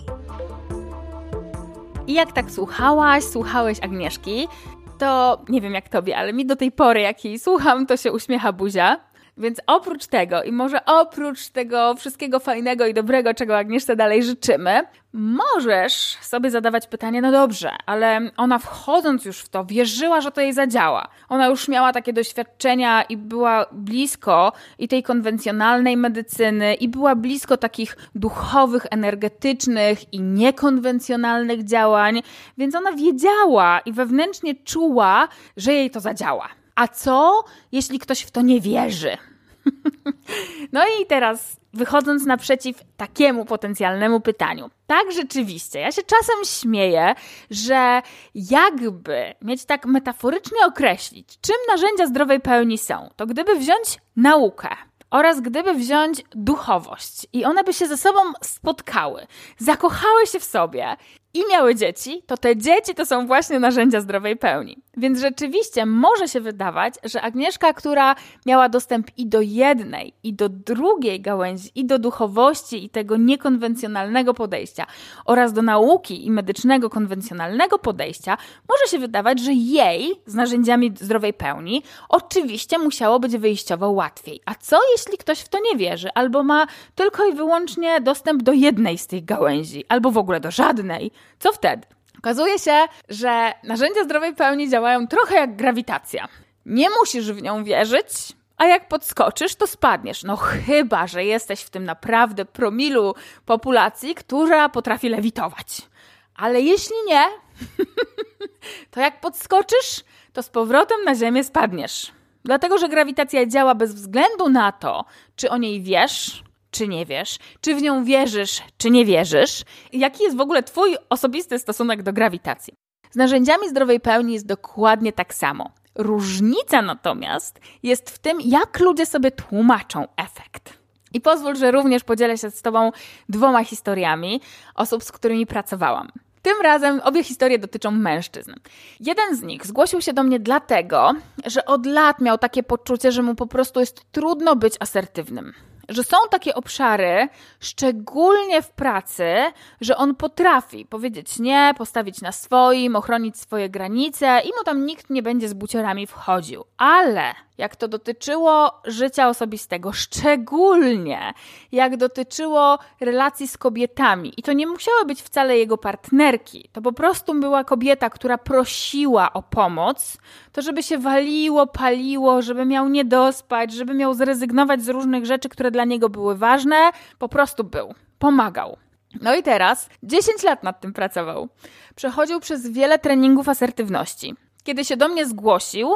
I jak tak słuchałaś, słuchałeś Agnieszki, to nie wiem jak tobie, ale mi do tej pory, jak jej słucham, to się uśmiecha buzia. Więc oprócz tego i może oprócz tego wszystkiego fajnego i dobrego, czego Agnieszce dalej życzymy, możesz sobie zadawać pytanie, no dobrze, ale ona wchodząc już w to, wierzyła, że to jej zadziała. Ona już miała takie doświadczenia i była blisko i tej konwencjonalnej medycyny, i była blisko takich duchowych, energetycznych i niekonwencjonalnych działań, więc ona wiedziała i wewnętrznie czuła, że jej to zadziała. A co, jeśli ktoś w to nie wierzy? no i teraz wychodząc naprzeciw takiemu potencjalnemu pytaniu. Tak, rzeczywiście. Ja się czasem śmieję, że jakby mieć tak metaforycznie określić, czym narzędzia zdrowej pełni są, to gdyby wziąć naukę oraz gdyby wziąć duchowość i one by się ze sobą spotkały, zakochały się w sobie i miały dzieci, to te dzieci to są właśnie narzędzia zdrowej pełni. Więc rzeczywiście może się wydawać, że Agnieszka, która miała dostęp i do jednej, i do drugiej gałęzi, i do duchowości, i tego niekonwencjonalnego podejścia, oraz do nauki i medycznego konwencjonalnego podejścia, może się wydawać, że jej z narzędziami zdrowej pełni oczywiście musiało być wyjściowo łatwiej. A co jeśli ktoś w to nie wierzy, albo ma tylko i wyłącznie dostęp do jednej z tych gałęzi, albo w ogóle do żadnej? Co wtedy? Okazuje się, że narzędzia zdrowej pełni działają trochę jak grawitacja. Nie musisz w nią wierzyć, a jak podskoczysz, to spadniesz. No chyba, że jesteś w tym naprawdę promilu populacji, która potrafi lewitować. Ale jeśli nie, to jak podskoczysz, to z powrotem na ziemię spadniesz. Dlatego, że grawitacja działa bez względu na to, czy o niej wiesz, czy nie wiesz, czy w nią wierzysz, czy nie wierzysz, jaki jest w ogóle Twój osobisty stosunek do grawitacji. Z narzędziami zdrowej pełni jest dokładnie tak samo. Różnica natomiast jest w tym, jak ludzie sobie tłumaczą efekt. I pozwól, że również podzielę się z Tobą dwoma historiami osób, z którymi pracowałam. Tym razem obie historie dotyczą mężczyzn. Jeden z nich zgłosił się do mnie dlatego, że od lat miał takie poczucie, że mu po prostu jest trudno być asertywnym że są takie obszary, szczególnie w pracy, że on potrafi powiedzieć nie, postawić na swoim, ochronić swoje granice i mu tam nikt nie będzie z buciorami wchodził. Ale jak to dotyczyło życia osobistego, szczególnie jak dotyczyło relacji z kobietami. I to nie musiały być wcale jego partnerki, to po prostu była kobieta, która prosiła o pomoc, to żeby się waliło, paliło, żeby miał nie dospać, żeby miał zrezygnować z różnych rzeczy, które dla niego były ważne, po prostu był, pomagał. No i teraz 10 lat nad tym pracował. Przechodził przez wiele treningów asertywności. Kiedy się do mnie zgłosił,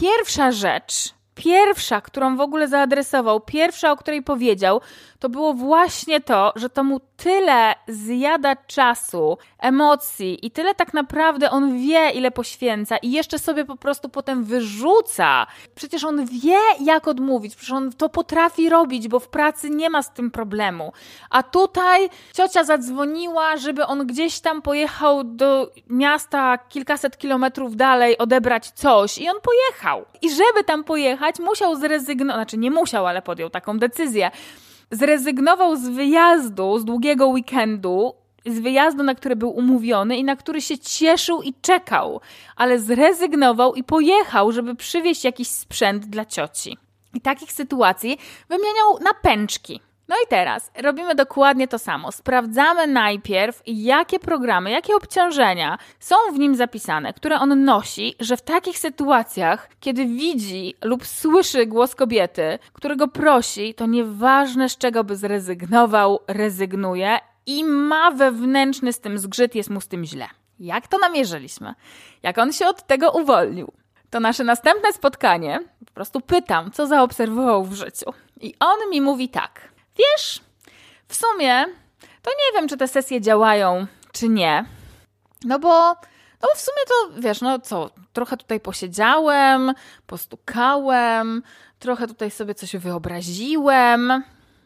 Pierwsza rzecz, pierwsza, którą w ogóle zaadresował, pierwsza, o której powiedział, to było właśnie to, że to mu tyle zjada czasu, emocji i tyle tak naprawdę on wie, ile poświęca i jeszcze sobie po prostu potem wyrzuca. Przecież on wie, jak odmówić, przecież on to potrafi robić, bo w pracy nie ma z tym problemu. A tutaj ciocia zadzwoniła, żeby on gdzieś tam pojechał do miasta kilkaset kilometrów dalej odebrać coś i on pojechał. I żeby tam pojechać, musiał zrezygnować, znaczy nie musiał, ale podjął taką decyzję zrezygnował z wyjazdu, z długiego weekendu, z wyjazdu, na który był umówiony i na który się cieszył i czekał, ale zrezygnował i pojechał, żeby przywieźć jakiś sprzęt dla cioci. I takich sytuacji wymieniał na pęczki. No i teraz robimy dokładnie to samo. Sprawdzamy najpierw, jakie programy, jakie obciążenia są w nim zapisane, które on nosi, że w takich sytuacjach, kiedy widzi lub słyszy głos kobiety, którego prosi, to nieważne z czego by zrezygnował, rezygnuje i ma wewnętrzny z tym zgrzyt, jest mu z tym źle. Jak to namierzyliśmy? Jak on się od tego uwolnił? To nasze następne spotkanie, po prostu pytam, co zaobserwował w życiu. I on mi mówi tak. Wiesz, w sumie to nie wiem, czy te sesje działają, czy nie. No bo, no bo w sumie to, wiesz, no co, trochę tutaj posiedziałem, postukałem, trochę tutaj sobie coś wyobraziłem,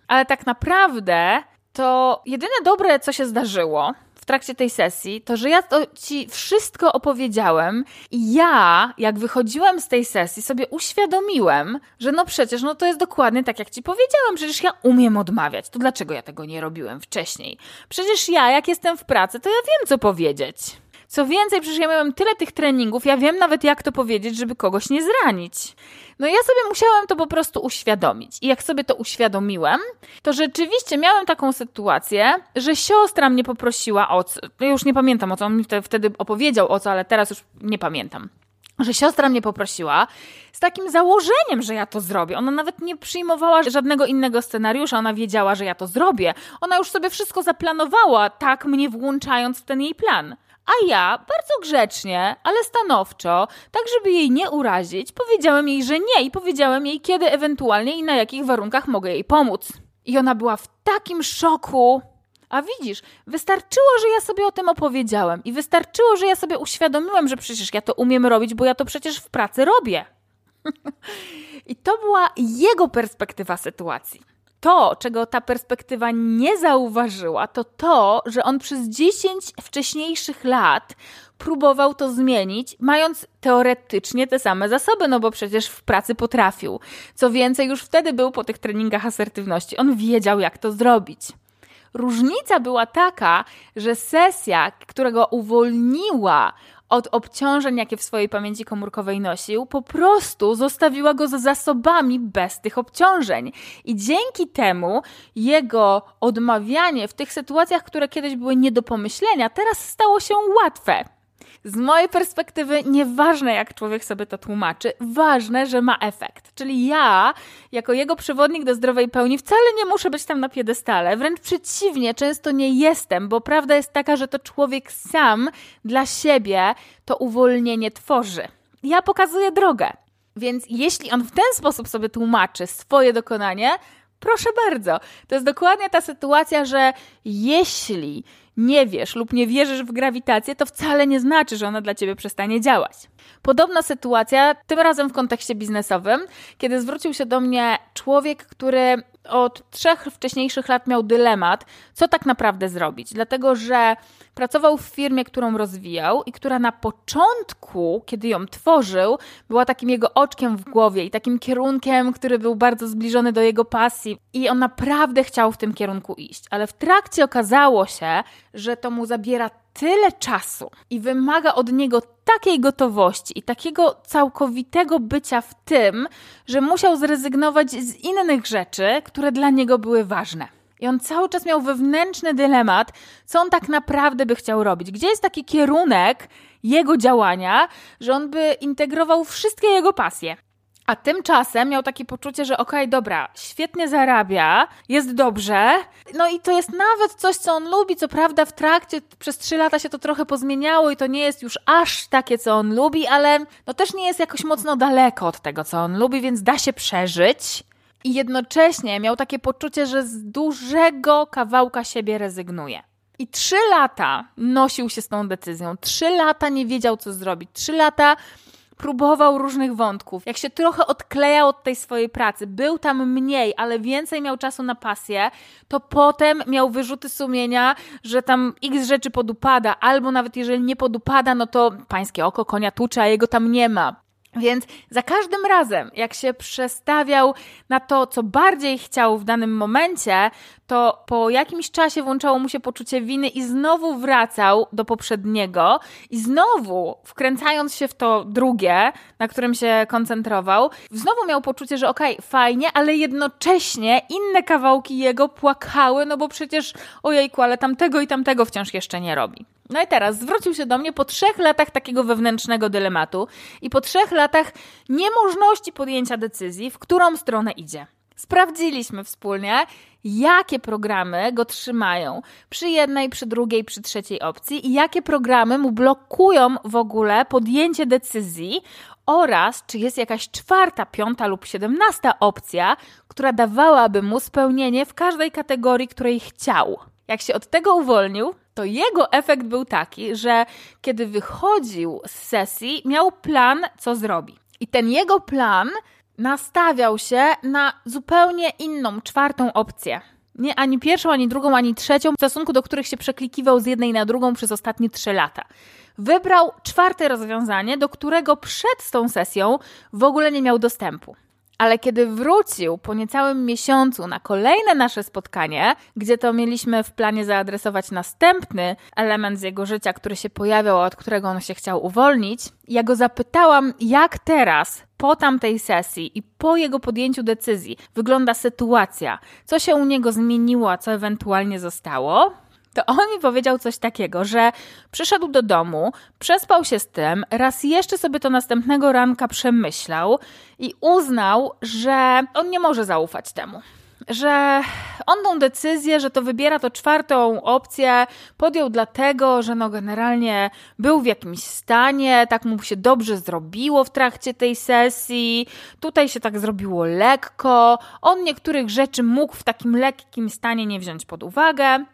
ale tak naprawdę to jedyne dobre, co się zdarzyło, w trakcie tej sesji, to że ja to ci wszystko opowiedziałem i ja, jak wychodziłem z tej sesji, sobie uświadomiłem, że no przecież no to jest dokładnie tak, jak ci powiedziałem, przecież ja umiem odmawiać, to dlaczego ja tego nie robiłem wcześniej? Przecież ja, jak jestem w pracy, to ja wiem, co powiedzieć. Co więcej, przecież ja miałem tyle tych treningów, ja wiem nawet jak to powiedzieć, żeby kogoś nie zranić. No ja sobie musiałem to po prostu uświadomić. I jak sobie to uświadomiłem, to rzeczywiście miałem taką sytuację, że siostra mnie poprosiła o co. No już nie pamiętam o co, on mi wtedy opowiedział o co, ale teraz już nie pamiętam że siostra mnie poprosiła z takim założeniem, że ja to zrobię. Ona nawet nie przyjmowała żadnego innego scenariusza, ona wiedziała, że ja to zrobię. Ona już sobie wszystko zaplanowała, tak mnie włączając w ten jej plan. A ja bardzo grzecznie, ale stanowczo, tak żeby jej nie urazić, powiedziałem jej, że nie i powiedziałem jej, kiedy ewentualnie i na jakich warunkach mogę jej pomóc. I ona była w takim szoku. A widzisz, wystarczyło, że ja sobie o tym opowiedziałem i wystarczyło, że ja sobie uświadomiłem, że przecież ja to umiem robić, bo ja to przecież w pracy robię. I to była jego perspektywa sytuacji to, czego ta perspektywa nie zauważyła, to to, że on przez 10 wcześniejszych lat próbował to zmienić, mając teoretycznie te same zasoby, no bo przecież w pracy potrafił. Co więcej, już wtedy był po tych treningach asertywności. On wiedział, jak to zrobić. Różnica była taka, że sesja, którego uwolniła od obciążeń, jakie w swojej pamięci komórkowej nosił, po prostu zostawiła go z zasobami bez tych obciążeń. I dzięki temu jego odmawianie w tych sytuacjach, które kiedyś były nie do pomyślenia, teraz stało się łatwe. Z mojej perspektywy, nieważne jak człowiek sobie to tłumaczy, ważne, że ma efekt. Czyli ja, jako jego przewodnik do zdrowej pełni, wcale nie muszę być tam na piedestale. Wręcz przeciwnie, często nie jestem, bo prawda jest taka, że to człowiek sam dla siebie to uwolnienie tworzy. Ja pokazuję drogę. Więc jeśli on w ten sposób sobie tłumaczy swoje dokonanie, proszę bardzo. To jest dokładnie ta sytuacja, że jeśli nie wiesz lub nie wierzysz w grawitację, to wcale nie znaczy, że ona dla ciebie przestanie działać. Podobna sytuacja, tym razem w kontekście biznesowym, kiedy zwrócił się do mnie człowiek, który od trzech wcześniejszych lat miał dylemat, co tak naprawdę zrobić, dlatego że pracował w firmie, którą rozwijał i która na początku, kiedy ją tworzył, była takim jego oczkiem w głowie i takim kierunkiem, który był bardzo zbliżony do jego pasji. I on naprawdę chciał w tym kierunku iść, ale w trakcie okazało się, że to mu zabiera tyle czasu i wymaga od niego takiej gotowości i takiego całkowitego bycia w tym, że musiał zrezygnować z innych rzeczy, które dla niego były ważne. I on cały czas miał wewnętrzny dylemat, co on tak naprawdę by chciał robić. Gdzie jest taki kierunek jego działania, że on by integrował wszystkie jego pasje. A tymczasem miał takie poczucie, że okej, okay, dobra, świetnie zarabia, jest dobrze, no i to jest nawet coś, co on lubi. Co prawda, w trakcie przez trzy lata się to trochę pozmieniało i to nie jest już aż takie, co on lubi, ale no też nie jest jakoś mocno daleko od tego, co on lubi, więc da się przeżyć. I jednocześnie miał takie poczucie, że z dużego kawałka siebie rezygnuje. I trzy lata nosił się z tą decyzją. Trzy lata nie wiedział, co zrobić. Trzy lata próbował różnych wątków. Jak się trochę odklejał od tej swojej pracy, był tam mniej, ale więcej miał czasu na pasję, to potem miał wyrzuty sumienia, że tam x rzeczy podupada, albo nawet jeżeli nie podupada, no to pańskie oko konia tucze, a jego tam nie ma. Więc za każdym razem, jak się przestawiał na to, co bardziej chciał w danym momencie, to po jakimś czasie włączało mu się poczucie winy i znowu wracał do poprzedniego i znowu wkręcając się w to drugie, na którym się koncentrował, znowu miał poczucie, że okej, okay, fajnie, ale jednocześnie inne kawałki jego płakały, no bo przecież ojejku, ale tamtego i tamtego wciąż jeszcze nie robi. No i teraz zwrócił się do mnie po trzech latach takiego wewnętrznego dylematu i po trzech latach niemożności podjęcia decyzji, w którą stronę idzie. Sprawdziliśmy wspólnie, jakie programy go trzymają przy jednej, przy drugiej, przy trzeciej opcji i jakie programy mu blokują w ogóle podjęcie decyzji oraz czy jest jakaś czwarta, piąta lub siedemnasta opcja, która dawałaby mu spełnienie w każdej kategorii, której chciał. Jak się od tego uwolnił, to jego efekt był taki, że kiedy wychodził z sesji, miał plan, co zrobi. I ten jego plan nastawiał się na zupełnie inną, czwartą opcję. Nie ani pierwszą, ani drugą, ani trzecią, w stosunku do których się przeklikiwał z jednej na drugą przez ostatnie trzy lata. Wybrał czwarte rozwiązanie, do którego przed tą sesją w ogóle nie miał dostępu. Ale kiedy wrócił po niecałym miesiącu na kolejne nasze spotkanie, gdzie to mieliśmy w planie zaadresować następny element z jego życia, który się pojawiał, od którego on się chciał uwolnić, ja go zapytałam, jak teraz, po tamtej sesji i po jego podjęciu decyzji, wygląda sytuacja, co się u niego zmieniło, a co ewentualnie zostało to on mi powiedział coś takiego, że przyszedł do domu, przespał się z tym, raz jeszcze sobie to następnego ranka przemyślał i uznał, że on nie może zaufać temu. Że on tą decyzję, że to wybiera to czwartą opcję, podjął dlatego, że no generalnie był w jakimś stanie, tak mu się dobrze zrobiło w trakcie tej sesji, tutaj się tak zrobiło lekko, on niektórych rzeczy mógł w takim lekkim stanie nie wziąć pod uwagę.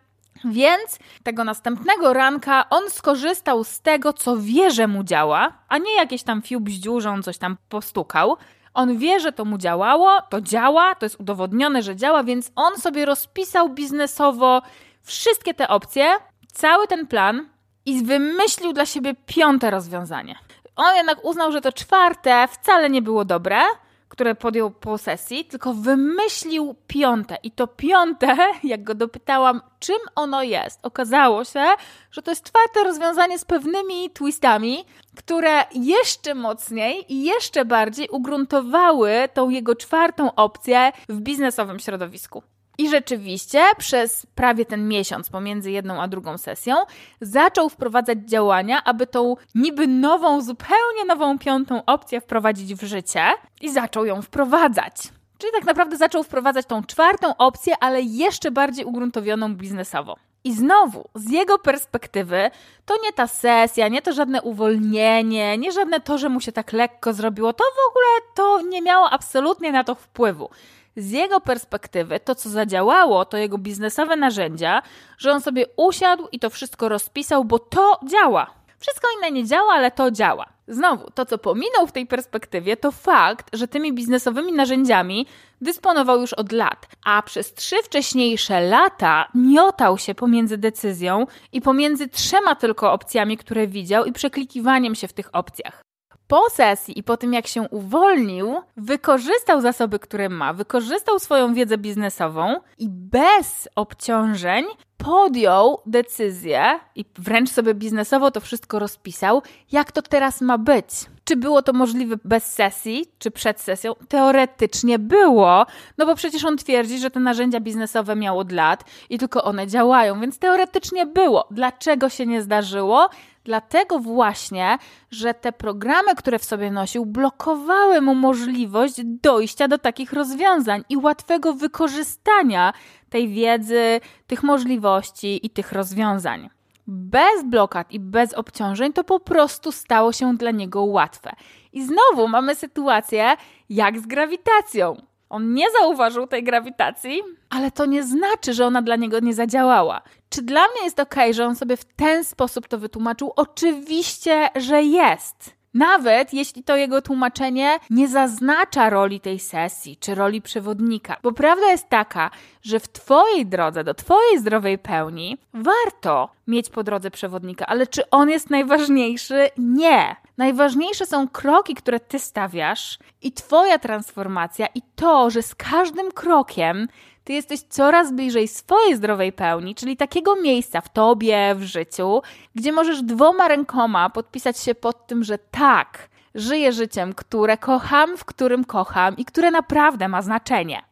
Więc tego następnego ranka on skorzystał z tego, co wie, że mu działa, a nie jakieś tam fiu że on coś tam postukał. On wie, że to mu działało, to działa, to jest udowodnione, że działa, więc on sobie rozpisał biznesowo wszystkie te opcje, cały ten plan i wymyślił dla siebie piąte rozwiązanie. On jednak uznał, że to czwarte wcale nie było dobre, które podjął po sesji, tylko wymyślił piąte. I to piąte, jak go dopytałam, czym ono jest, okazało się, że to jest czwarte rozwiązanie z pewnymi twistami, które jeszcze mocniej i jeszcze bardziej ugruntowały tą jego czwartą opcję w biznesowym środowisku. I rzeczywiście przez prawie ten miesiąc pomiędzy jedną a drugą sesją zaczął wprowadzać działania, aby tą niby nową, zupełnie nową piątą opcję wprowadzić w życie i zaczął ją wprowadzać. Czyli tak naprawdę zaczął wprowadzać tą czwartą opcję, ale jeszcze bardziej ugruntowioną biznesowo. I znowu, z jego perspektywy, to nie ta sesja, nie to żadne uwolnienie, nie żadne to, że mu się tak lekko zrobiło, to w ogóle to nie miało absolutnie na to wpływu z jego perspektywy to, co zadziałało, to jego biznesowe narzędzia, że on sobie usiadł i to wszystko rozpisał, bo to działa. Wszystko inne nie działa, ale to działa. Znowu, to co pominął w tej perspektywie, to fakt, że tymi biznesowymi narzędziami dysponował już od lat, a przez trzy wcześniejsze lata miotał się pomiędzy decyzją i pomiędzy trzema tylko opcjami, które widział i przeklikiwaniem się w tych opcjach po sesji i po tym, jak się uwolnił, wykorzystał zasoby, które ma, wykorzystał swoją wiedzę biznesową i bez obciążeń podjął decyzję i wręcz sobie biznesowo to wszystko rozpisał, jak to teraz ma być. Czy było to możliwe bez sesji, czy przed sesją? Teoretycznie było, no bo przecież on twierdzi, że te narzędzia biznesowe miał od lat i tylko one działają, więc teoretycznie było. Dlaczego się nie zdarzyło? Dlatego właśnie, że te programy, które w sobie nosił, blokowały mu możliwość dojścia do takich rozwiązań i łatwego wykorzystania tej wiedzy, tych możliwości i tych rozwiązań. Bez blokad i bez obciążeń to po prostu stało się dla niego łatwe. I znowu mamy sytuację jak z grawitacją. On nie zauważył tej grawitacji, ale to nie znaczy, że ona dla niego nie zadziałała. Czy dla mnie jest ok, że on sobie w ten sposób to wytłumaczył? Oczywiście, że jest. Nawet jeśli to jego tłumaczenie nie zaznacza roli tej sesji czy roli przewodnika. Bo prawda jest taka, że w Twojej drodze do Twojej zdrowej pełni warto mieć po drodze przewodnika, ale czy on jest najważniejszy? Nie. Najważniejsze są kroki, które Ty stawiasz i Twoja transformacja, i to, że z każdym krokiem ty jesteś coraz bliżej swojej zdrowej pełni, czyli takiego miejsca w tobie, w życiu, gdzie możesz dwoma rękoma podpisać się pod tym, że tak, żyję życiem, które kocham, w którym kocham i które naprawdę ma znaczenie.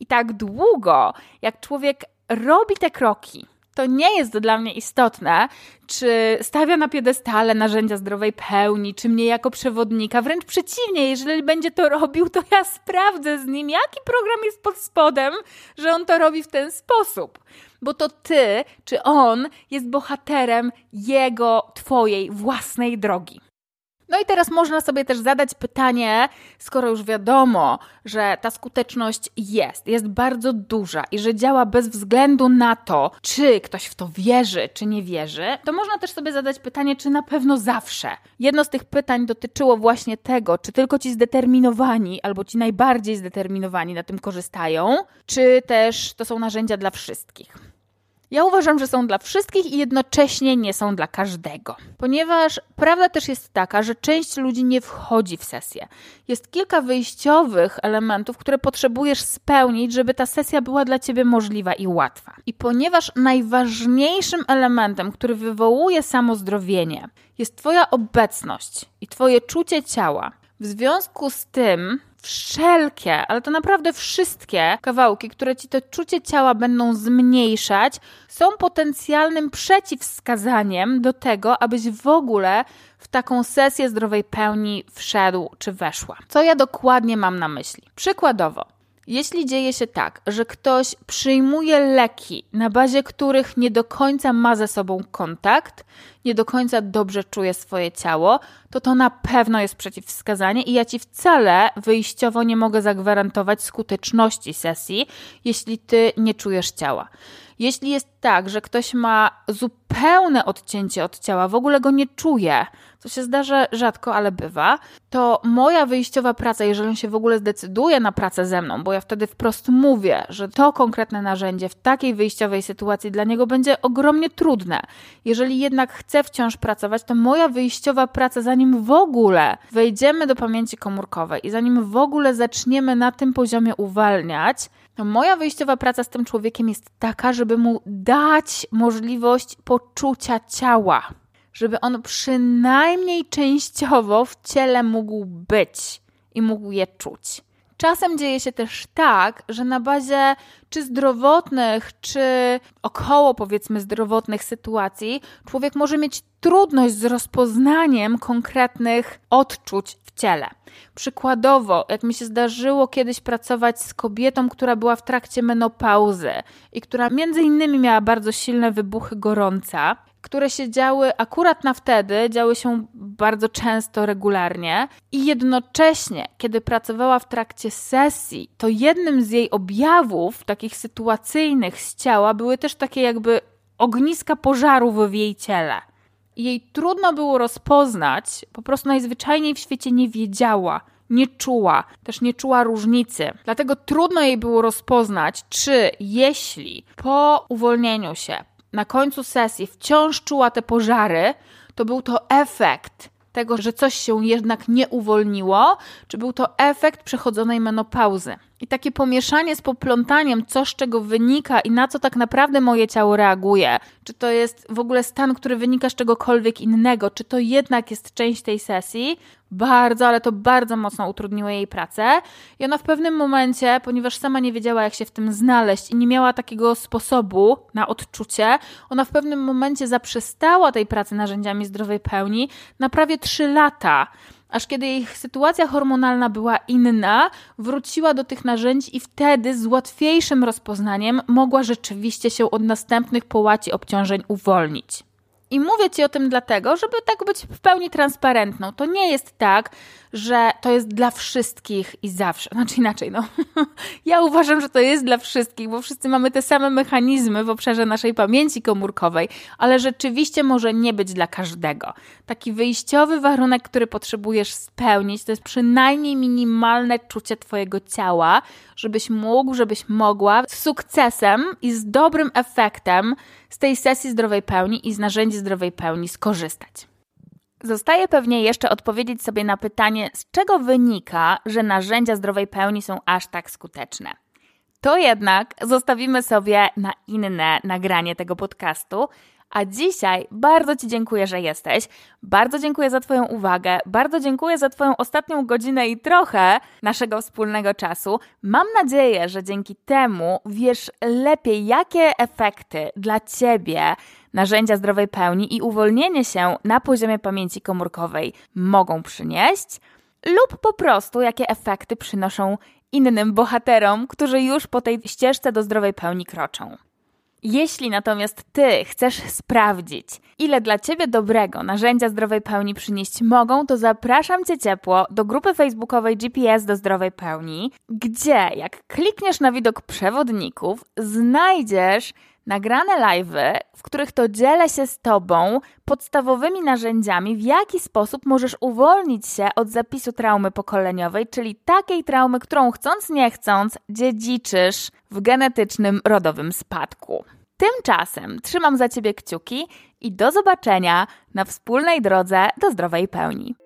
I tak długo, jak człowiek robi te kroki, to nie jest dla mnie istotne, czy stawia na piedestale narzędzia zdrowej pełni, czy mnie jako przewodnika. Wręcz przeciwnie, jeżeli będzie to robił, to ja sprawdzę z nim, jaki program jest pod spodem, że on to robi w ten sposób. Bo to ty, czy on jest bohaterem jego, twojej własnej drogi. No i teraz można sobie też zadać pytanie, skoro już wiadomo, że ta skuteczność jest, jest bardzo duża i że działa bez względu na to, czy ktoś w to wierzy, czy nie wierzy, to można też sobie zadać pytanie, czy na pewno zawsze. Jedno z tych pytań dotyczyło właśnie tego, czy tylko ci zdeterminowani albo ci najbardziej zdeterminowani na tym korzystają, czy też to są narzędzia dla wszystkich. Ja uważam, że są dla wszystkich i jednocześnie nie są dla każdego. Ponieważ prawda też jest taka, że część ludzi nie wchodzi w sesję. Jest kilka wyjściowych elementów, które potrzebujesz spełnić, żeby ta sesja była dla ciebie możliwa i łatwa. I ponieważ najważniejszym elementem, który wywołuje samozdrowienie, jest Twoja obecność i Twoje czucie ciała, w związku z tym wszelkie, ale to naprawdę wszystkie kawałki, które ci to czucie ciała będą zmniejszać, są potencjalnym przeciwwskazaniem do tego, abyś w ogóle w taką sesję zdrowej pełni wszedł czy weszła. Co ja dokładnie mam na myśli? Przykładowo, jeśli dzieje się tak, że ktoś przyjmuje leki, na bazie których nie do końca ma ze sobą kontakt, nie do końca dobrze czuje swoje ciało, to to na pewno jest przeciwwskazanie i ja ci wcale wyjściowo nie mogę zagwarantować skuteczności sesji, jeśli ty nie czujesz ciała. Jeśli jest tak, że ktoś ma zupełne odcięcie od ciała, w ogóle go nie czuje, co się zdarza rzadko, ale bywa, to moja wyjściowa praca, jeżeli on się w ogóle zdecyduje na pracę ze mną, bo ja wtedy wprost mówię, że to konkretne narzędzie w takiej wyjściowej sytuacji dla niego będzie ogromnie trudne. Jeżeli jednak chce wciąż pracować, to moja wyjściowa praca, zanim w ogóle wejdziemy do pamięci komórkowej i zanim w ogóle zaczniemy na tym poziomie uwalniać, to moja wyjściowa praca z tym człowiekiem jest taka, żeby mu dać możliwość poczucia ciała, żeby on przynajmniej częściowo w ciele mógł być i mógł je czuć. Czasem dzieje się też tak, że na bazie czy zdrowotnych, czy około powiedzmy zdrowotnych sytuacji, człowiek może mieć trudność z rozpoznaniem konkretnych odczuć w ciele. Przykładowo, jak mi się zdarzyło kiedyś pracować z kobietą, która była w trakcie menopauzy i która między innymi miała bardzo silne wybuchy gorąca, które się działy akurat na wtedy, działy się bardzo często, regularnie i jednocześnie, kiedy pracowała w trakcie sesji, to jednym z jej objawów, takich sytuacyjnych z ciała, były też takie jakby ogniska pożarów w jej ciele. Jej trudno było rozpoznać, po prostu najzwyczajniej w świecie nie wiedziała, nie czuła, też nie czuła różnicy. Dlatego trudno jej było rozpoznać, czy jeśli po uwolnieniu się, na końcu sesji wciąż czuła te pożary, to był to efekt tego, że coś się jednak nie uwolniło, czy był to efekt przechodzonej menopauzy. I takie pomieszanie z poplątaniem, co z czego wynika i na co tak naprawdę moje ciało reaguje. Czy to jest w ogóle stan, który wynika z czegokolwiek innego, czy to jednak jest część tej sesji, bardzo, ale to bardzo mocno utrudniło jej pracę. I ona w pewnym momencie, ponieważ sama nie wiedziała, jak się w tym znaleźć i nie miała takiego sposobu na odczucie, ona w pewnym momencie zaprzestała tej pracy narzędziami zdrowej pełni na prawie 3 lata aż kiedy jej sytuacja hormonalna była inna, wróciła do tych narzędzi i wtedy z łatwiejszym rozpoznaniem mogła rzeczywiście się od następnych połaci obciążeń uwolnić. I mówię Ci o tym dlatego, żeby tak być w pełni transparentną. To nie jest tak, że to jest dla wszystkich i zawsze. Znaczy inaczej, no. ja uważam, że to jest dla wszystkich, bo wszyscy mamy te same mechanizmy w obszarze naszej pamięci komórkowej, ale rzeczywiście może nie być dla każdego. Taki wyjściowy warunek, który potrzebujesz spełnić, to jest przynajmniej minimalne czucie Twojego ciała, żebyś mógł, żebyś mogła z sukcesem i z dobrym efektem z tej sesji zdrowej pełni i z narzędzi zdrowej pełni skorzystać. Zostaje pewnie jeszcze odpowiedzieć sobie na pytanie, z czego wynika, że narzędzia zdrowej pełni są aż tak skuteczne. To jednak zostawimy sobie na inne nagranie tego podcastu, a dzisiaj bardzo Ci dziękuję, że jesteś. Bardzo dziękuję za Twoją uwagę. Bardzo dziękuję za Twoją ostatnią godzinę i trochę naszego wspólnego czasu. Mam nadzieję, że dzięki temu wiesz lepiej, jakie efekty dla Ciebie narzędzia zdrowej pełni i uwolnienie się na poziomie pamięci komórkowej mogą przynieść, lub po prostu jakie efekty przynoszą innym bohaterom, którzy już po tej ścieżce do zdrowej pełni kroczą. Jeśli natomiast Ty chcesz sprawdzić, ile dla Ciebie dobrego narzędzia zdrowej pełni przynieść mogą, to zapraszam Cię ciepło do grupy facebookowej GPS do zdrowej pełni, gdzie jak klikniesz na widok przewodników, znajdziesz nagrane live'y, w których to dzielę się z Tobą podstawowymi narzędziami, w jaki sposób możesz uwolnić się od zapisu traumy pokoleniowej, czyli takiej traumy, którą chcąc nie chcąc dziedziczysz w genetycznym rodowym spadku. Tymczasem trzymam za Ciebie kciuki i do zobaczenia na wspólnej drodze do zdrowej pełni.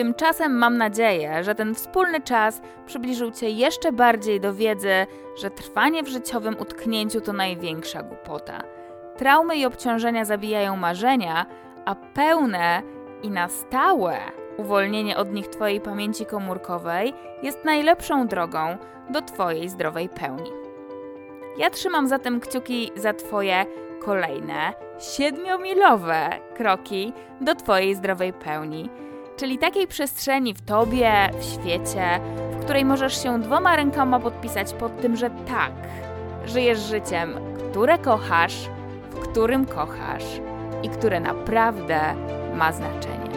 Tymczasem mam nadzieję, że ten wspólny czas przybliżył Cię jeszcze bardziej do wiedzy, że trwanie w życiowym utknięciu to największa głupota. Traumy i obciążenia zabijają marzenia, a pełne i na stałe uwolnienie od nich Twojej pamięci komórkowej jest najlepszą drogą do Twojej zdrowej pełni. Ja trzymam zatem kciuki za Twoje kolejne siedmiomilowe kroki do Twojej zdrowej pełni czyli takiej przestrzeni w tobie, w świecie, w której możesz się dwoma rękoma podpisać pod tym, że tak, żyjesz życiem, które kochasz, w którym kochasz i które naprawdę ma znaczenie.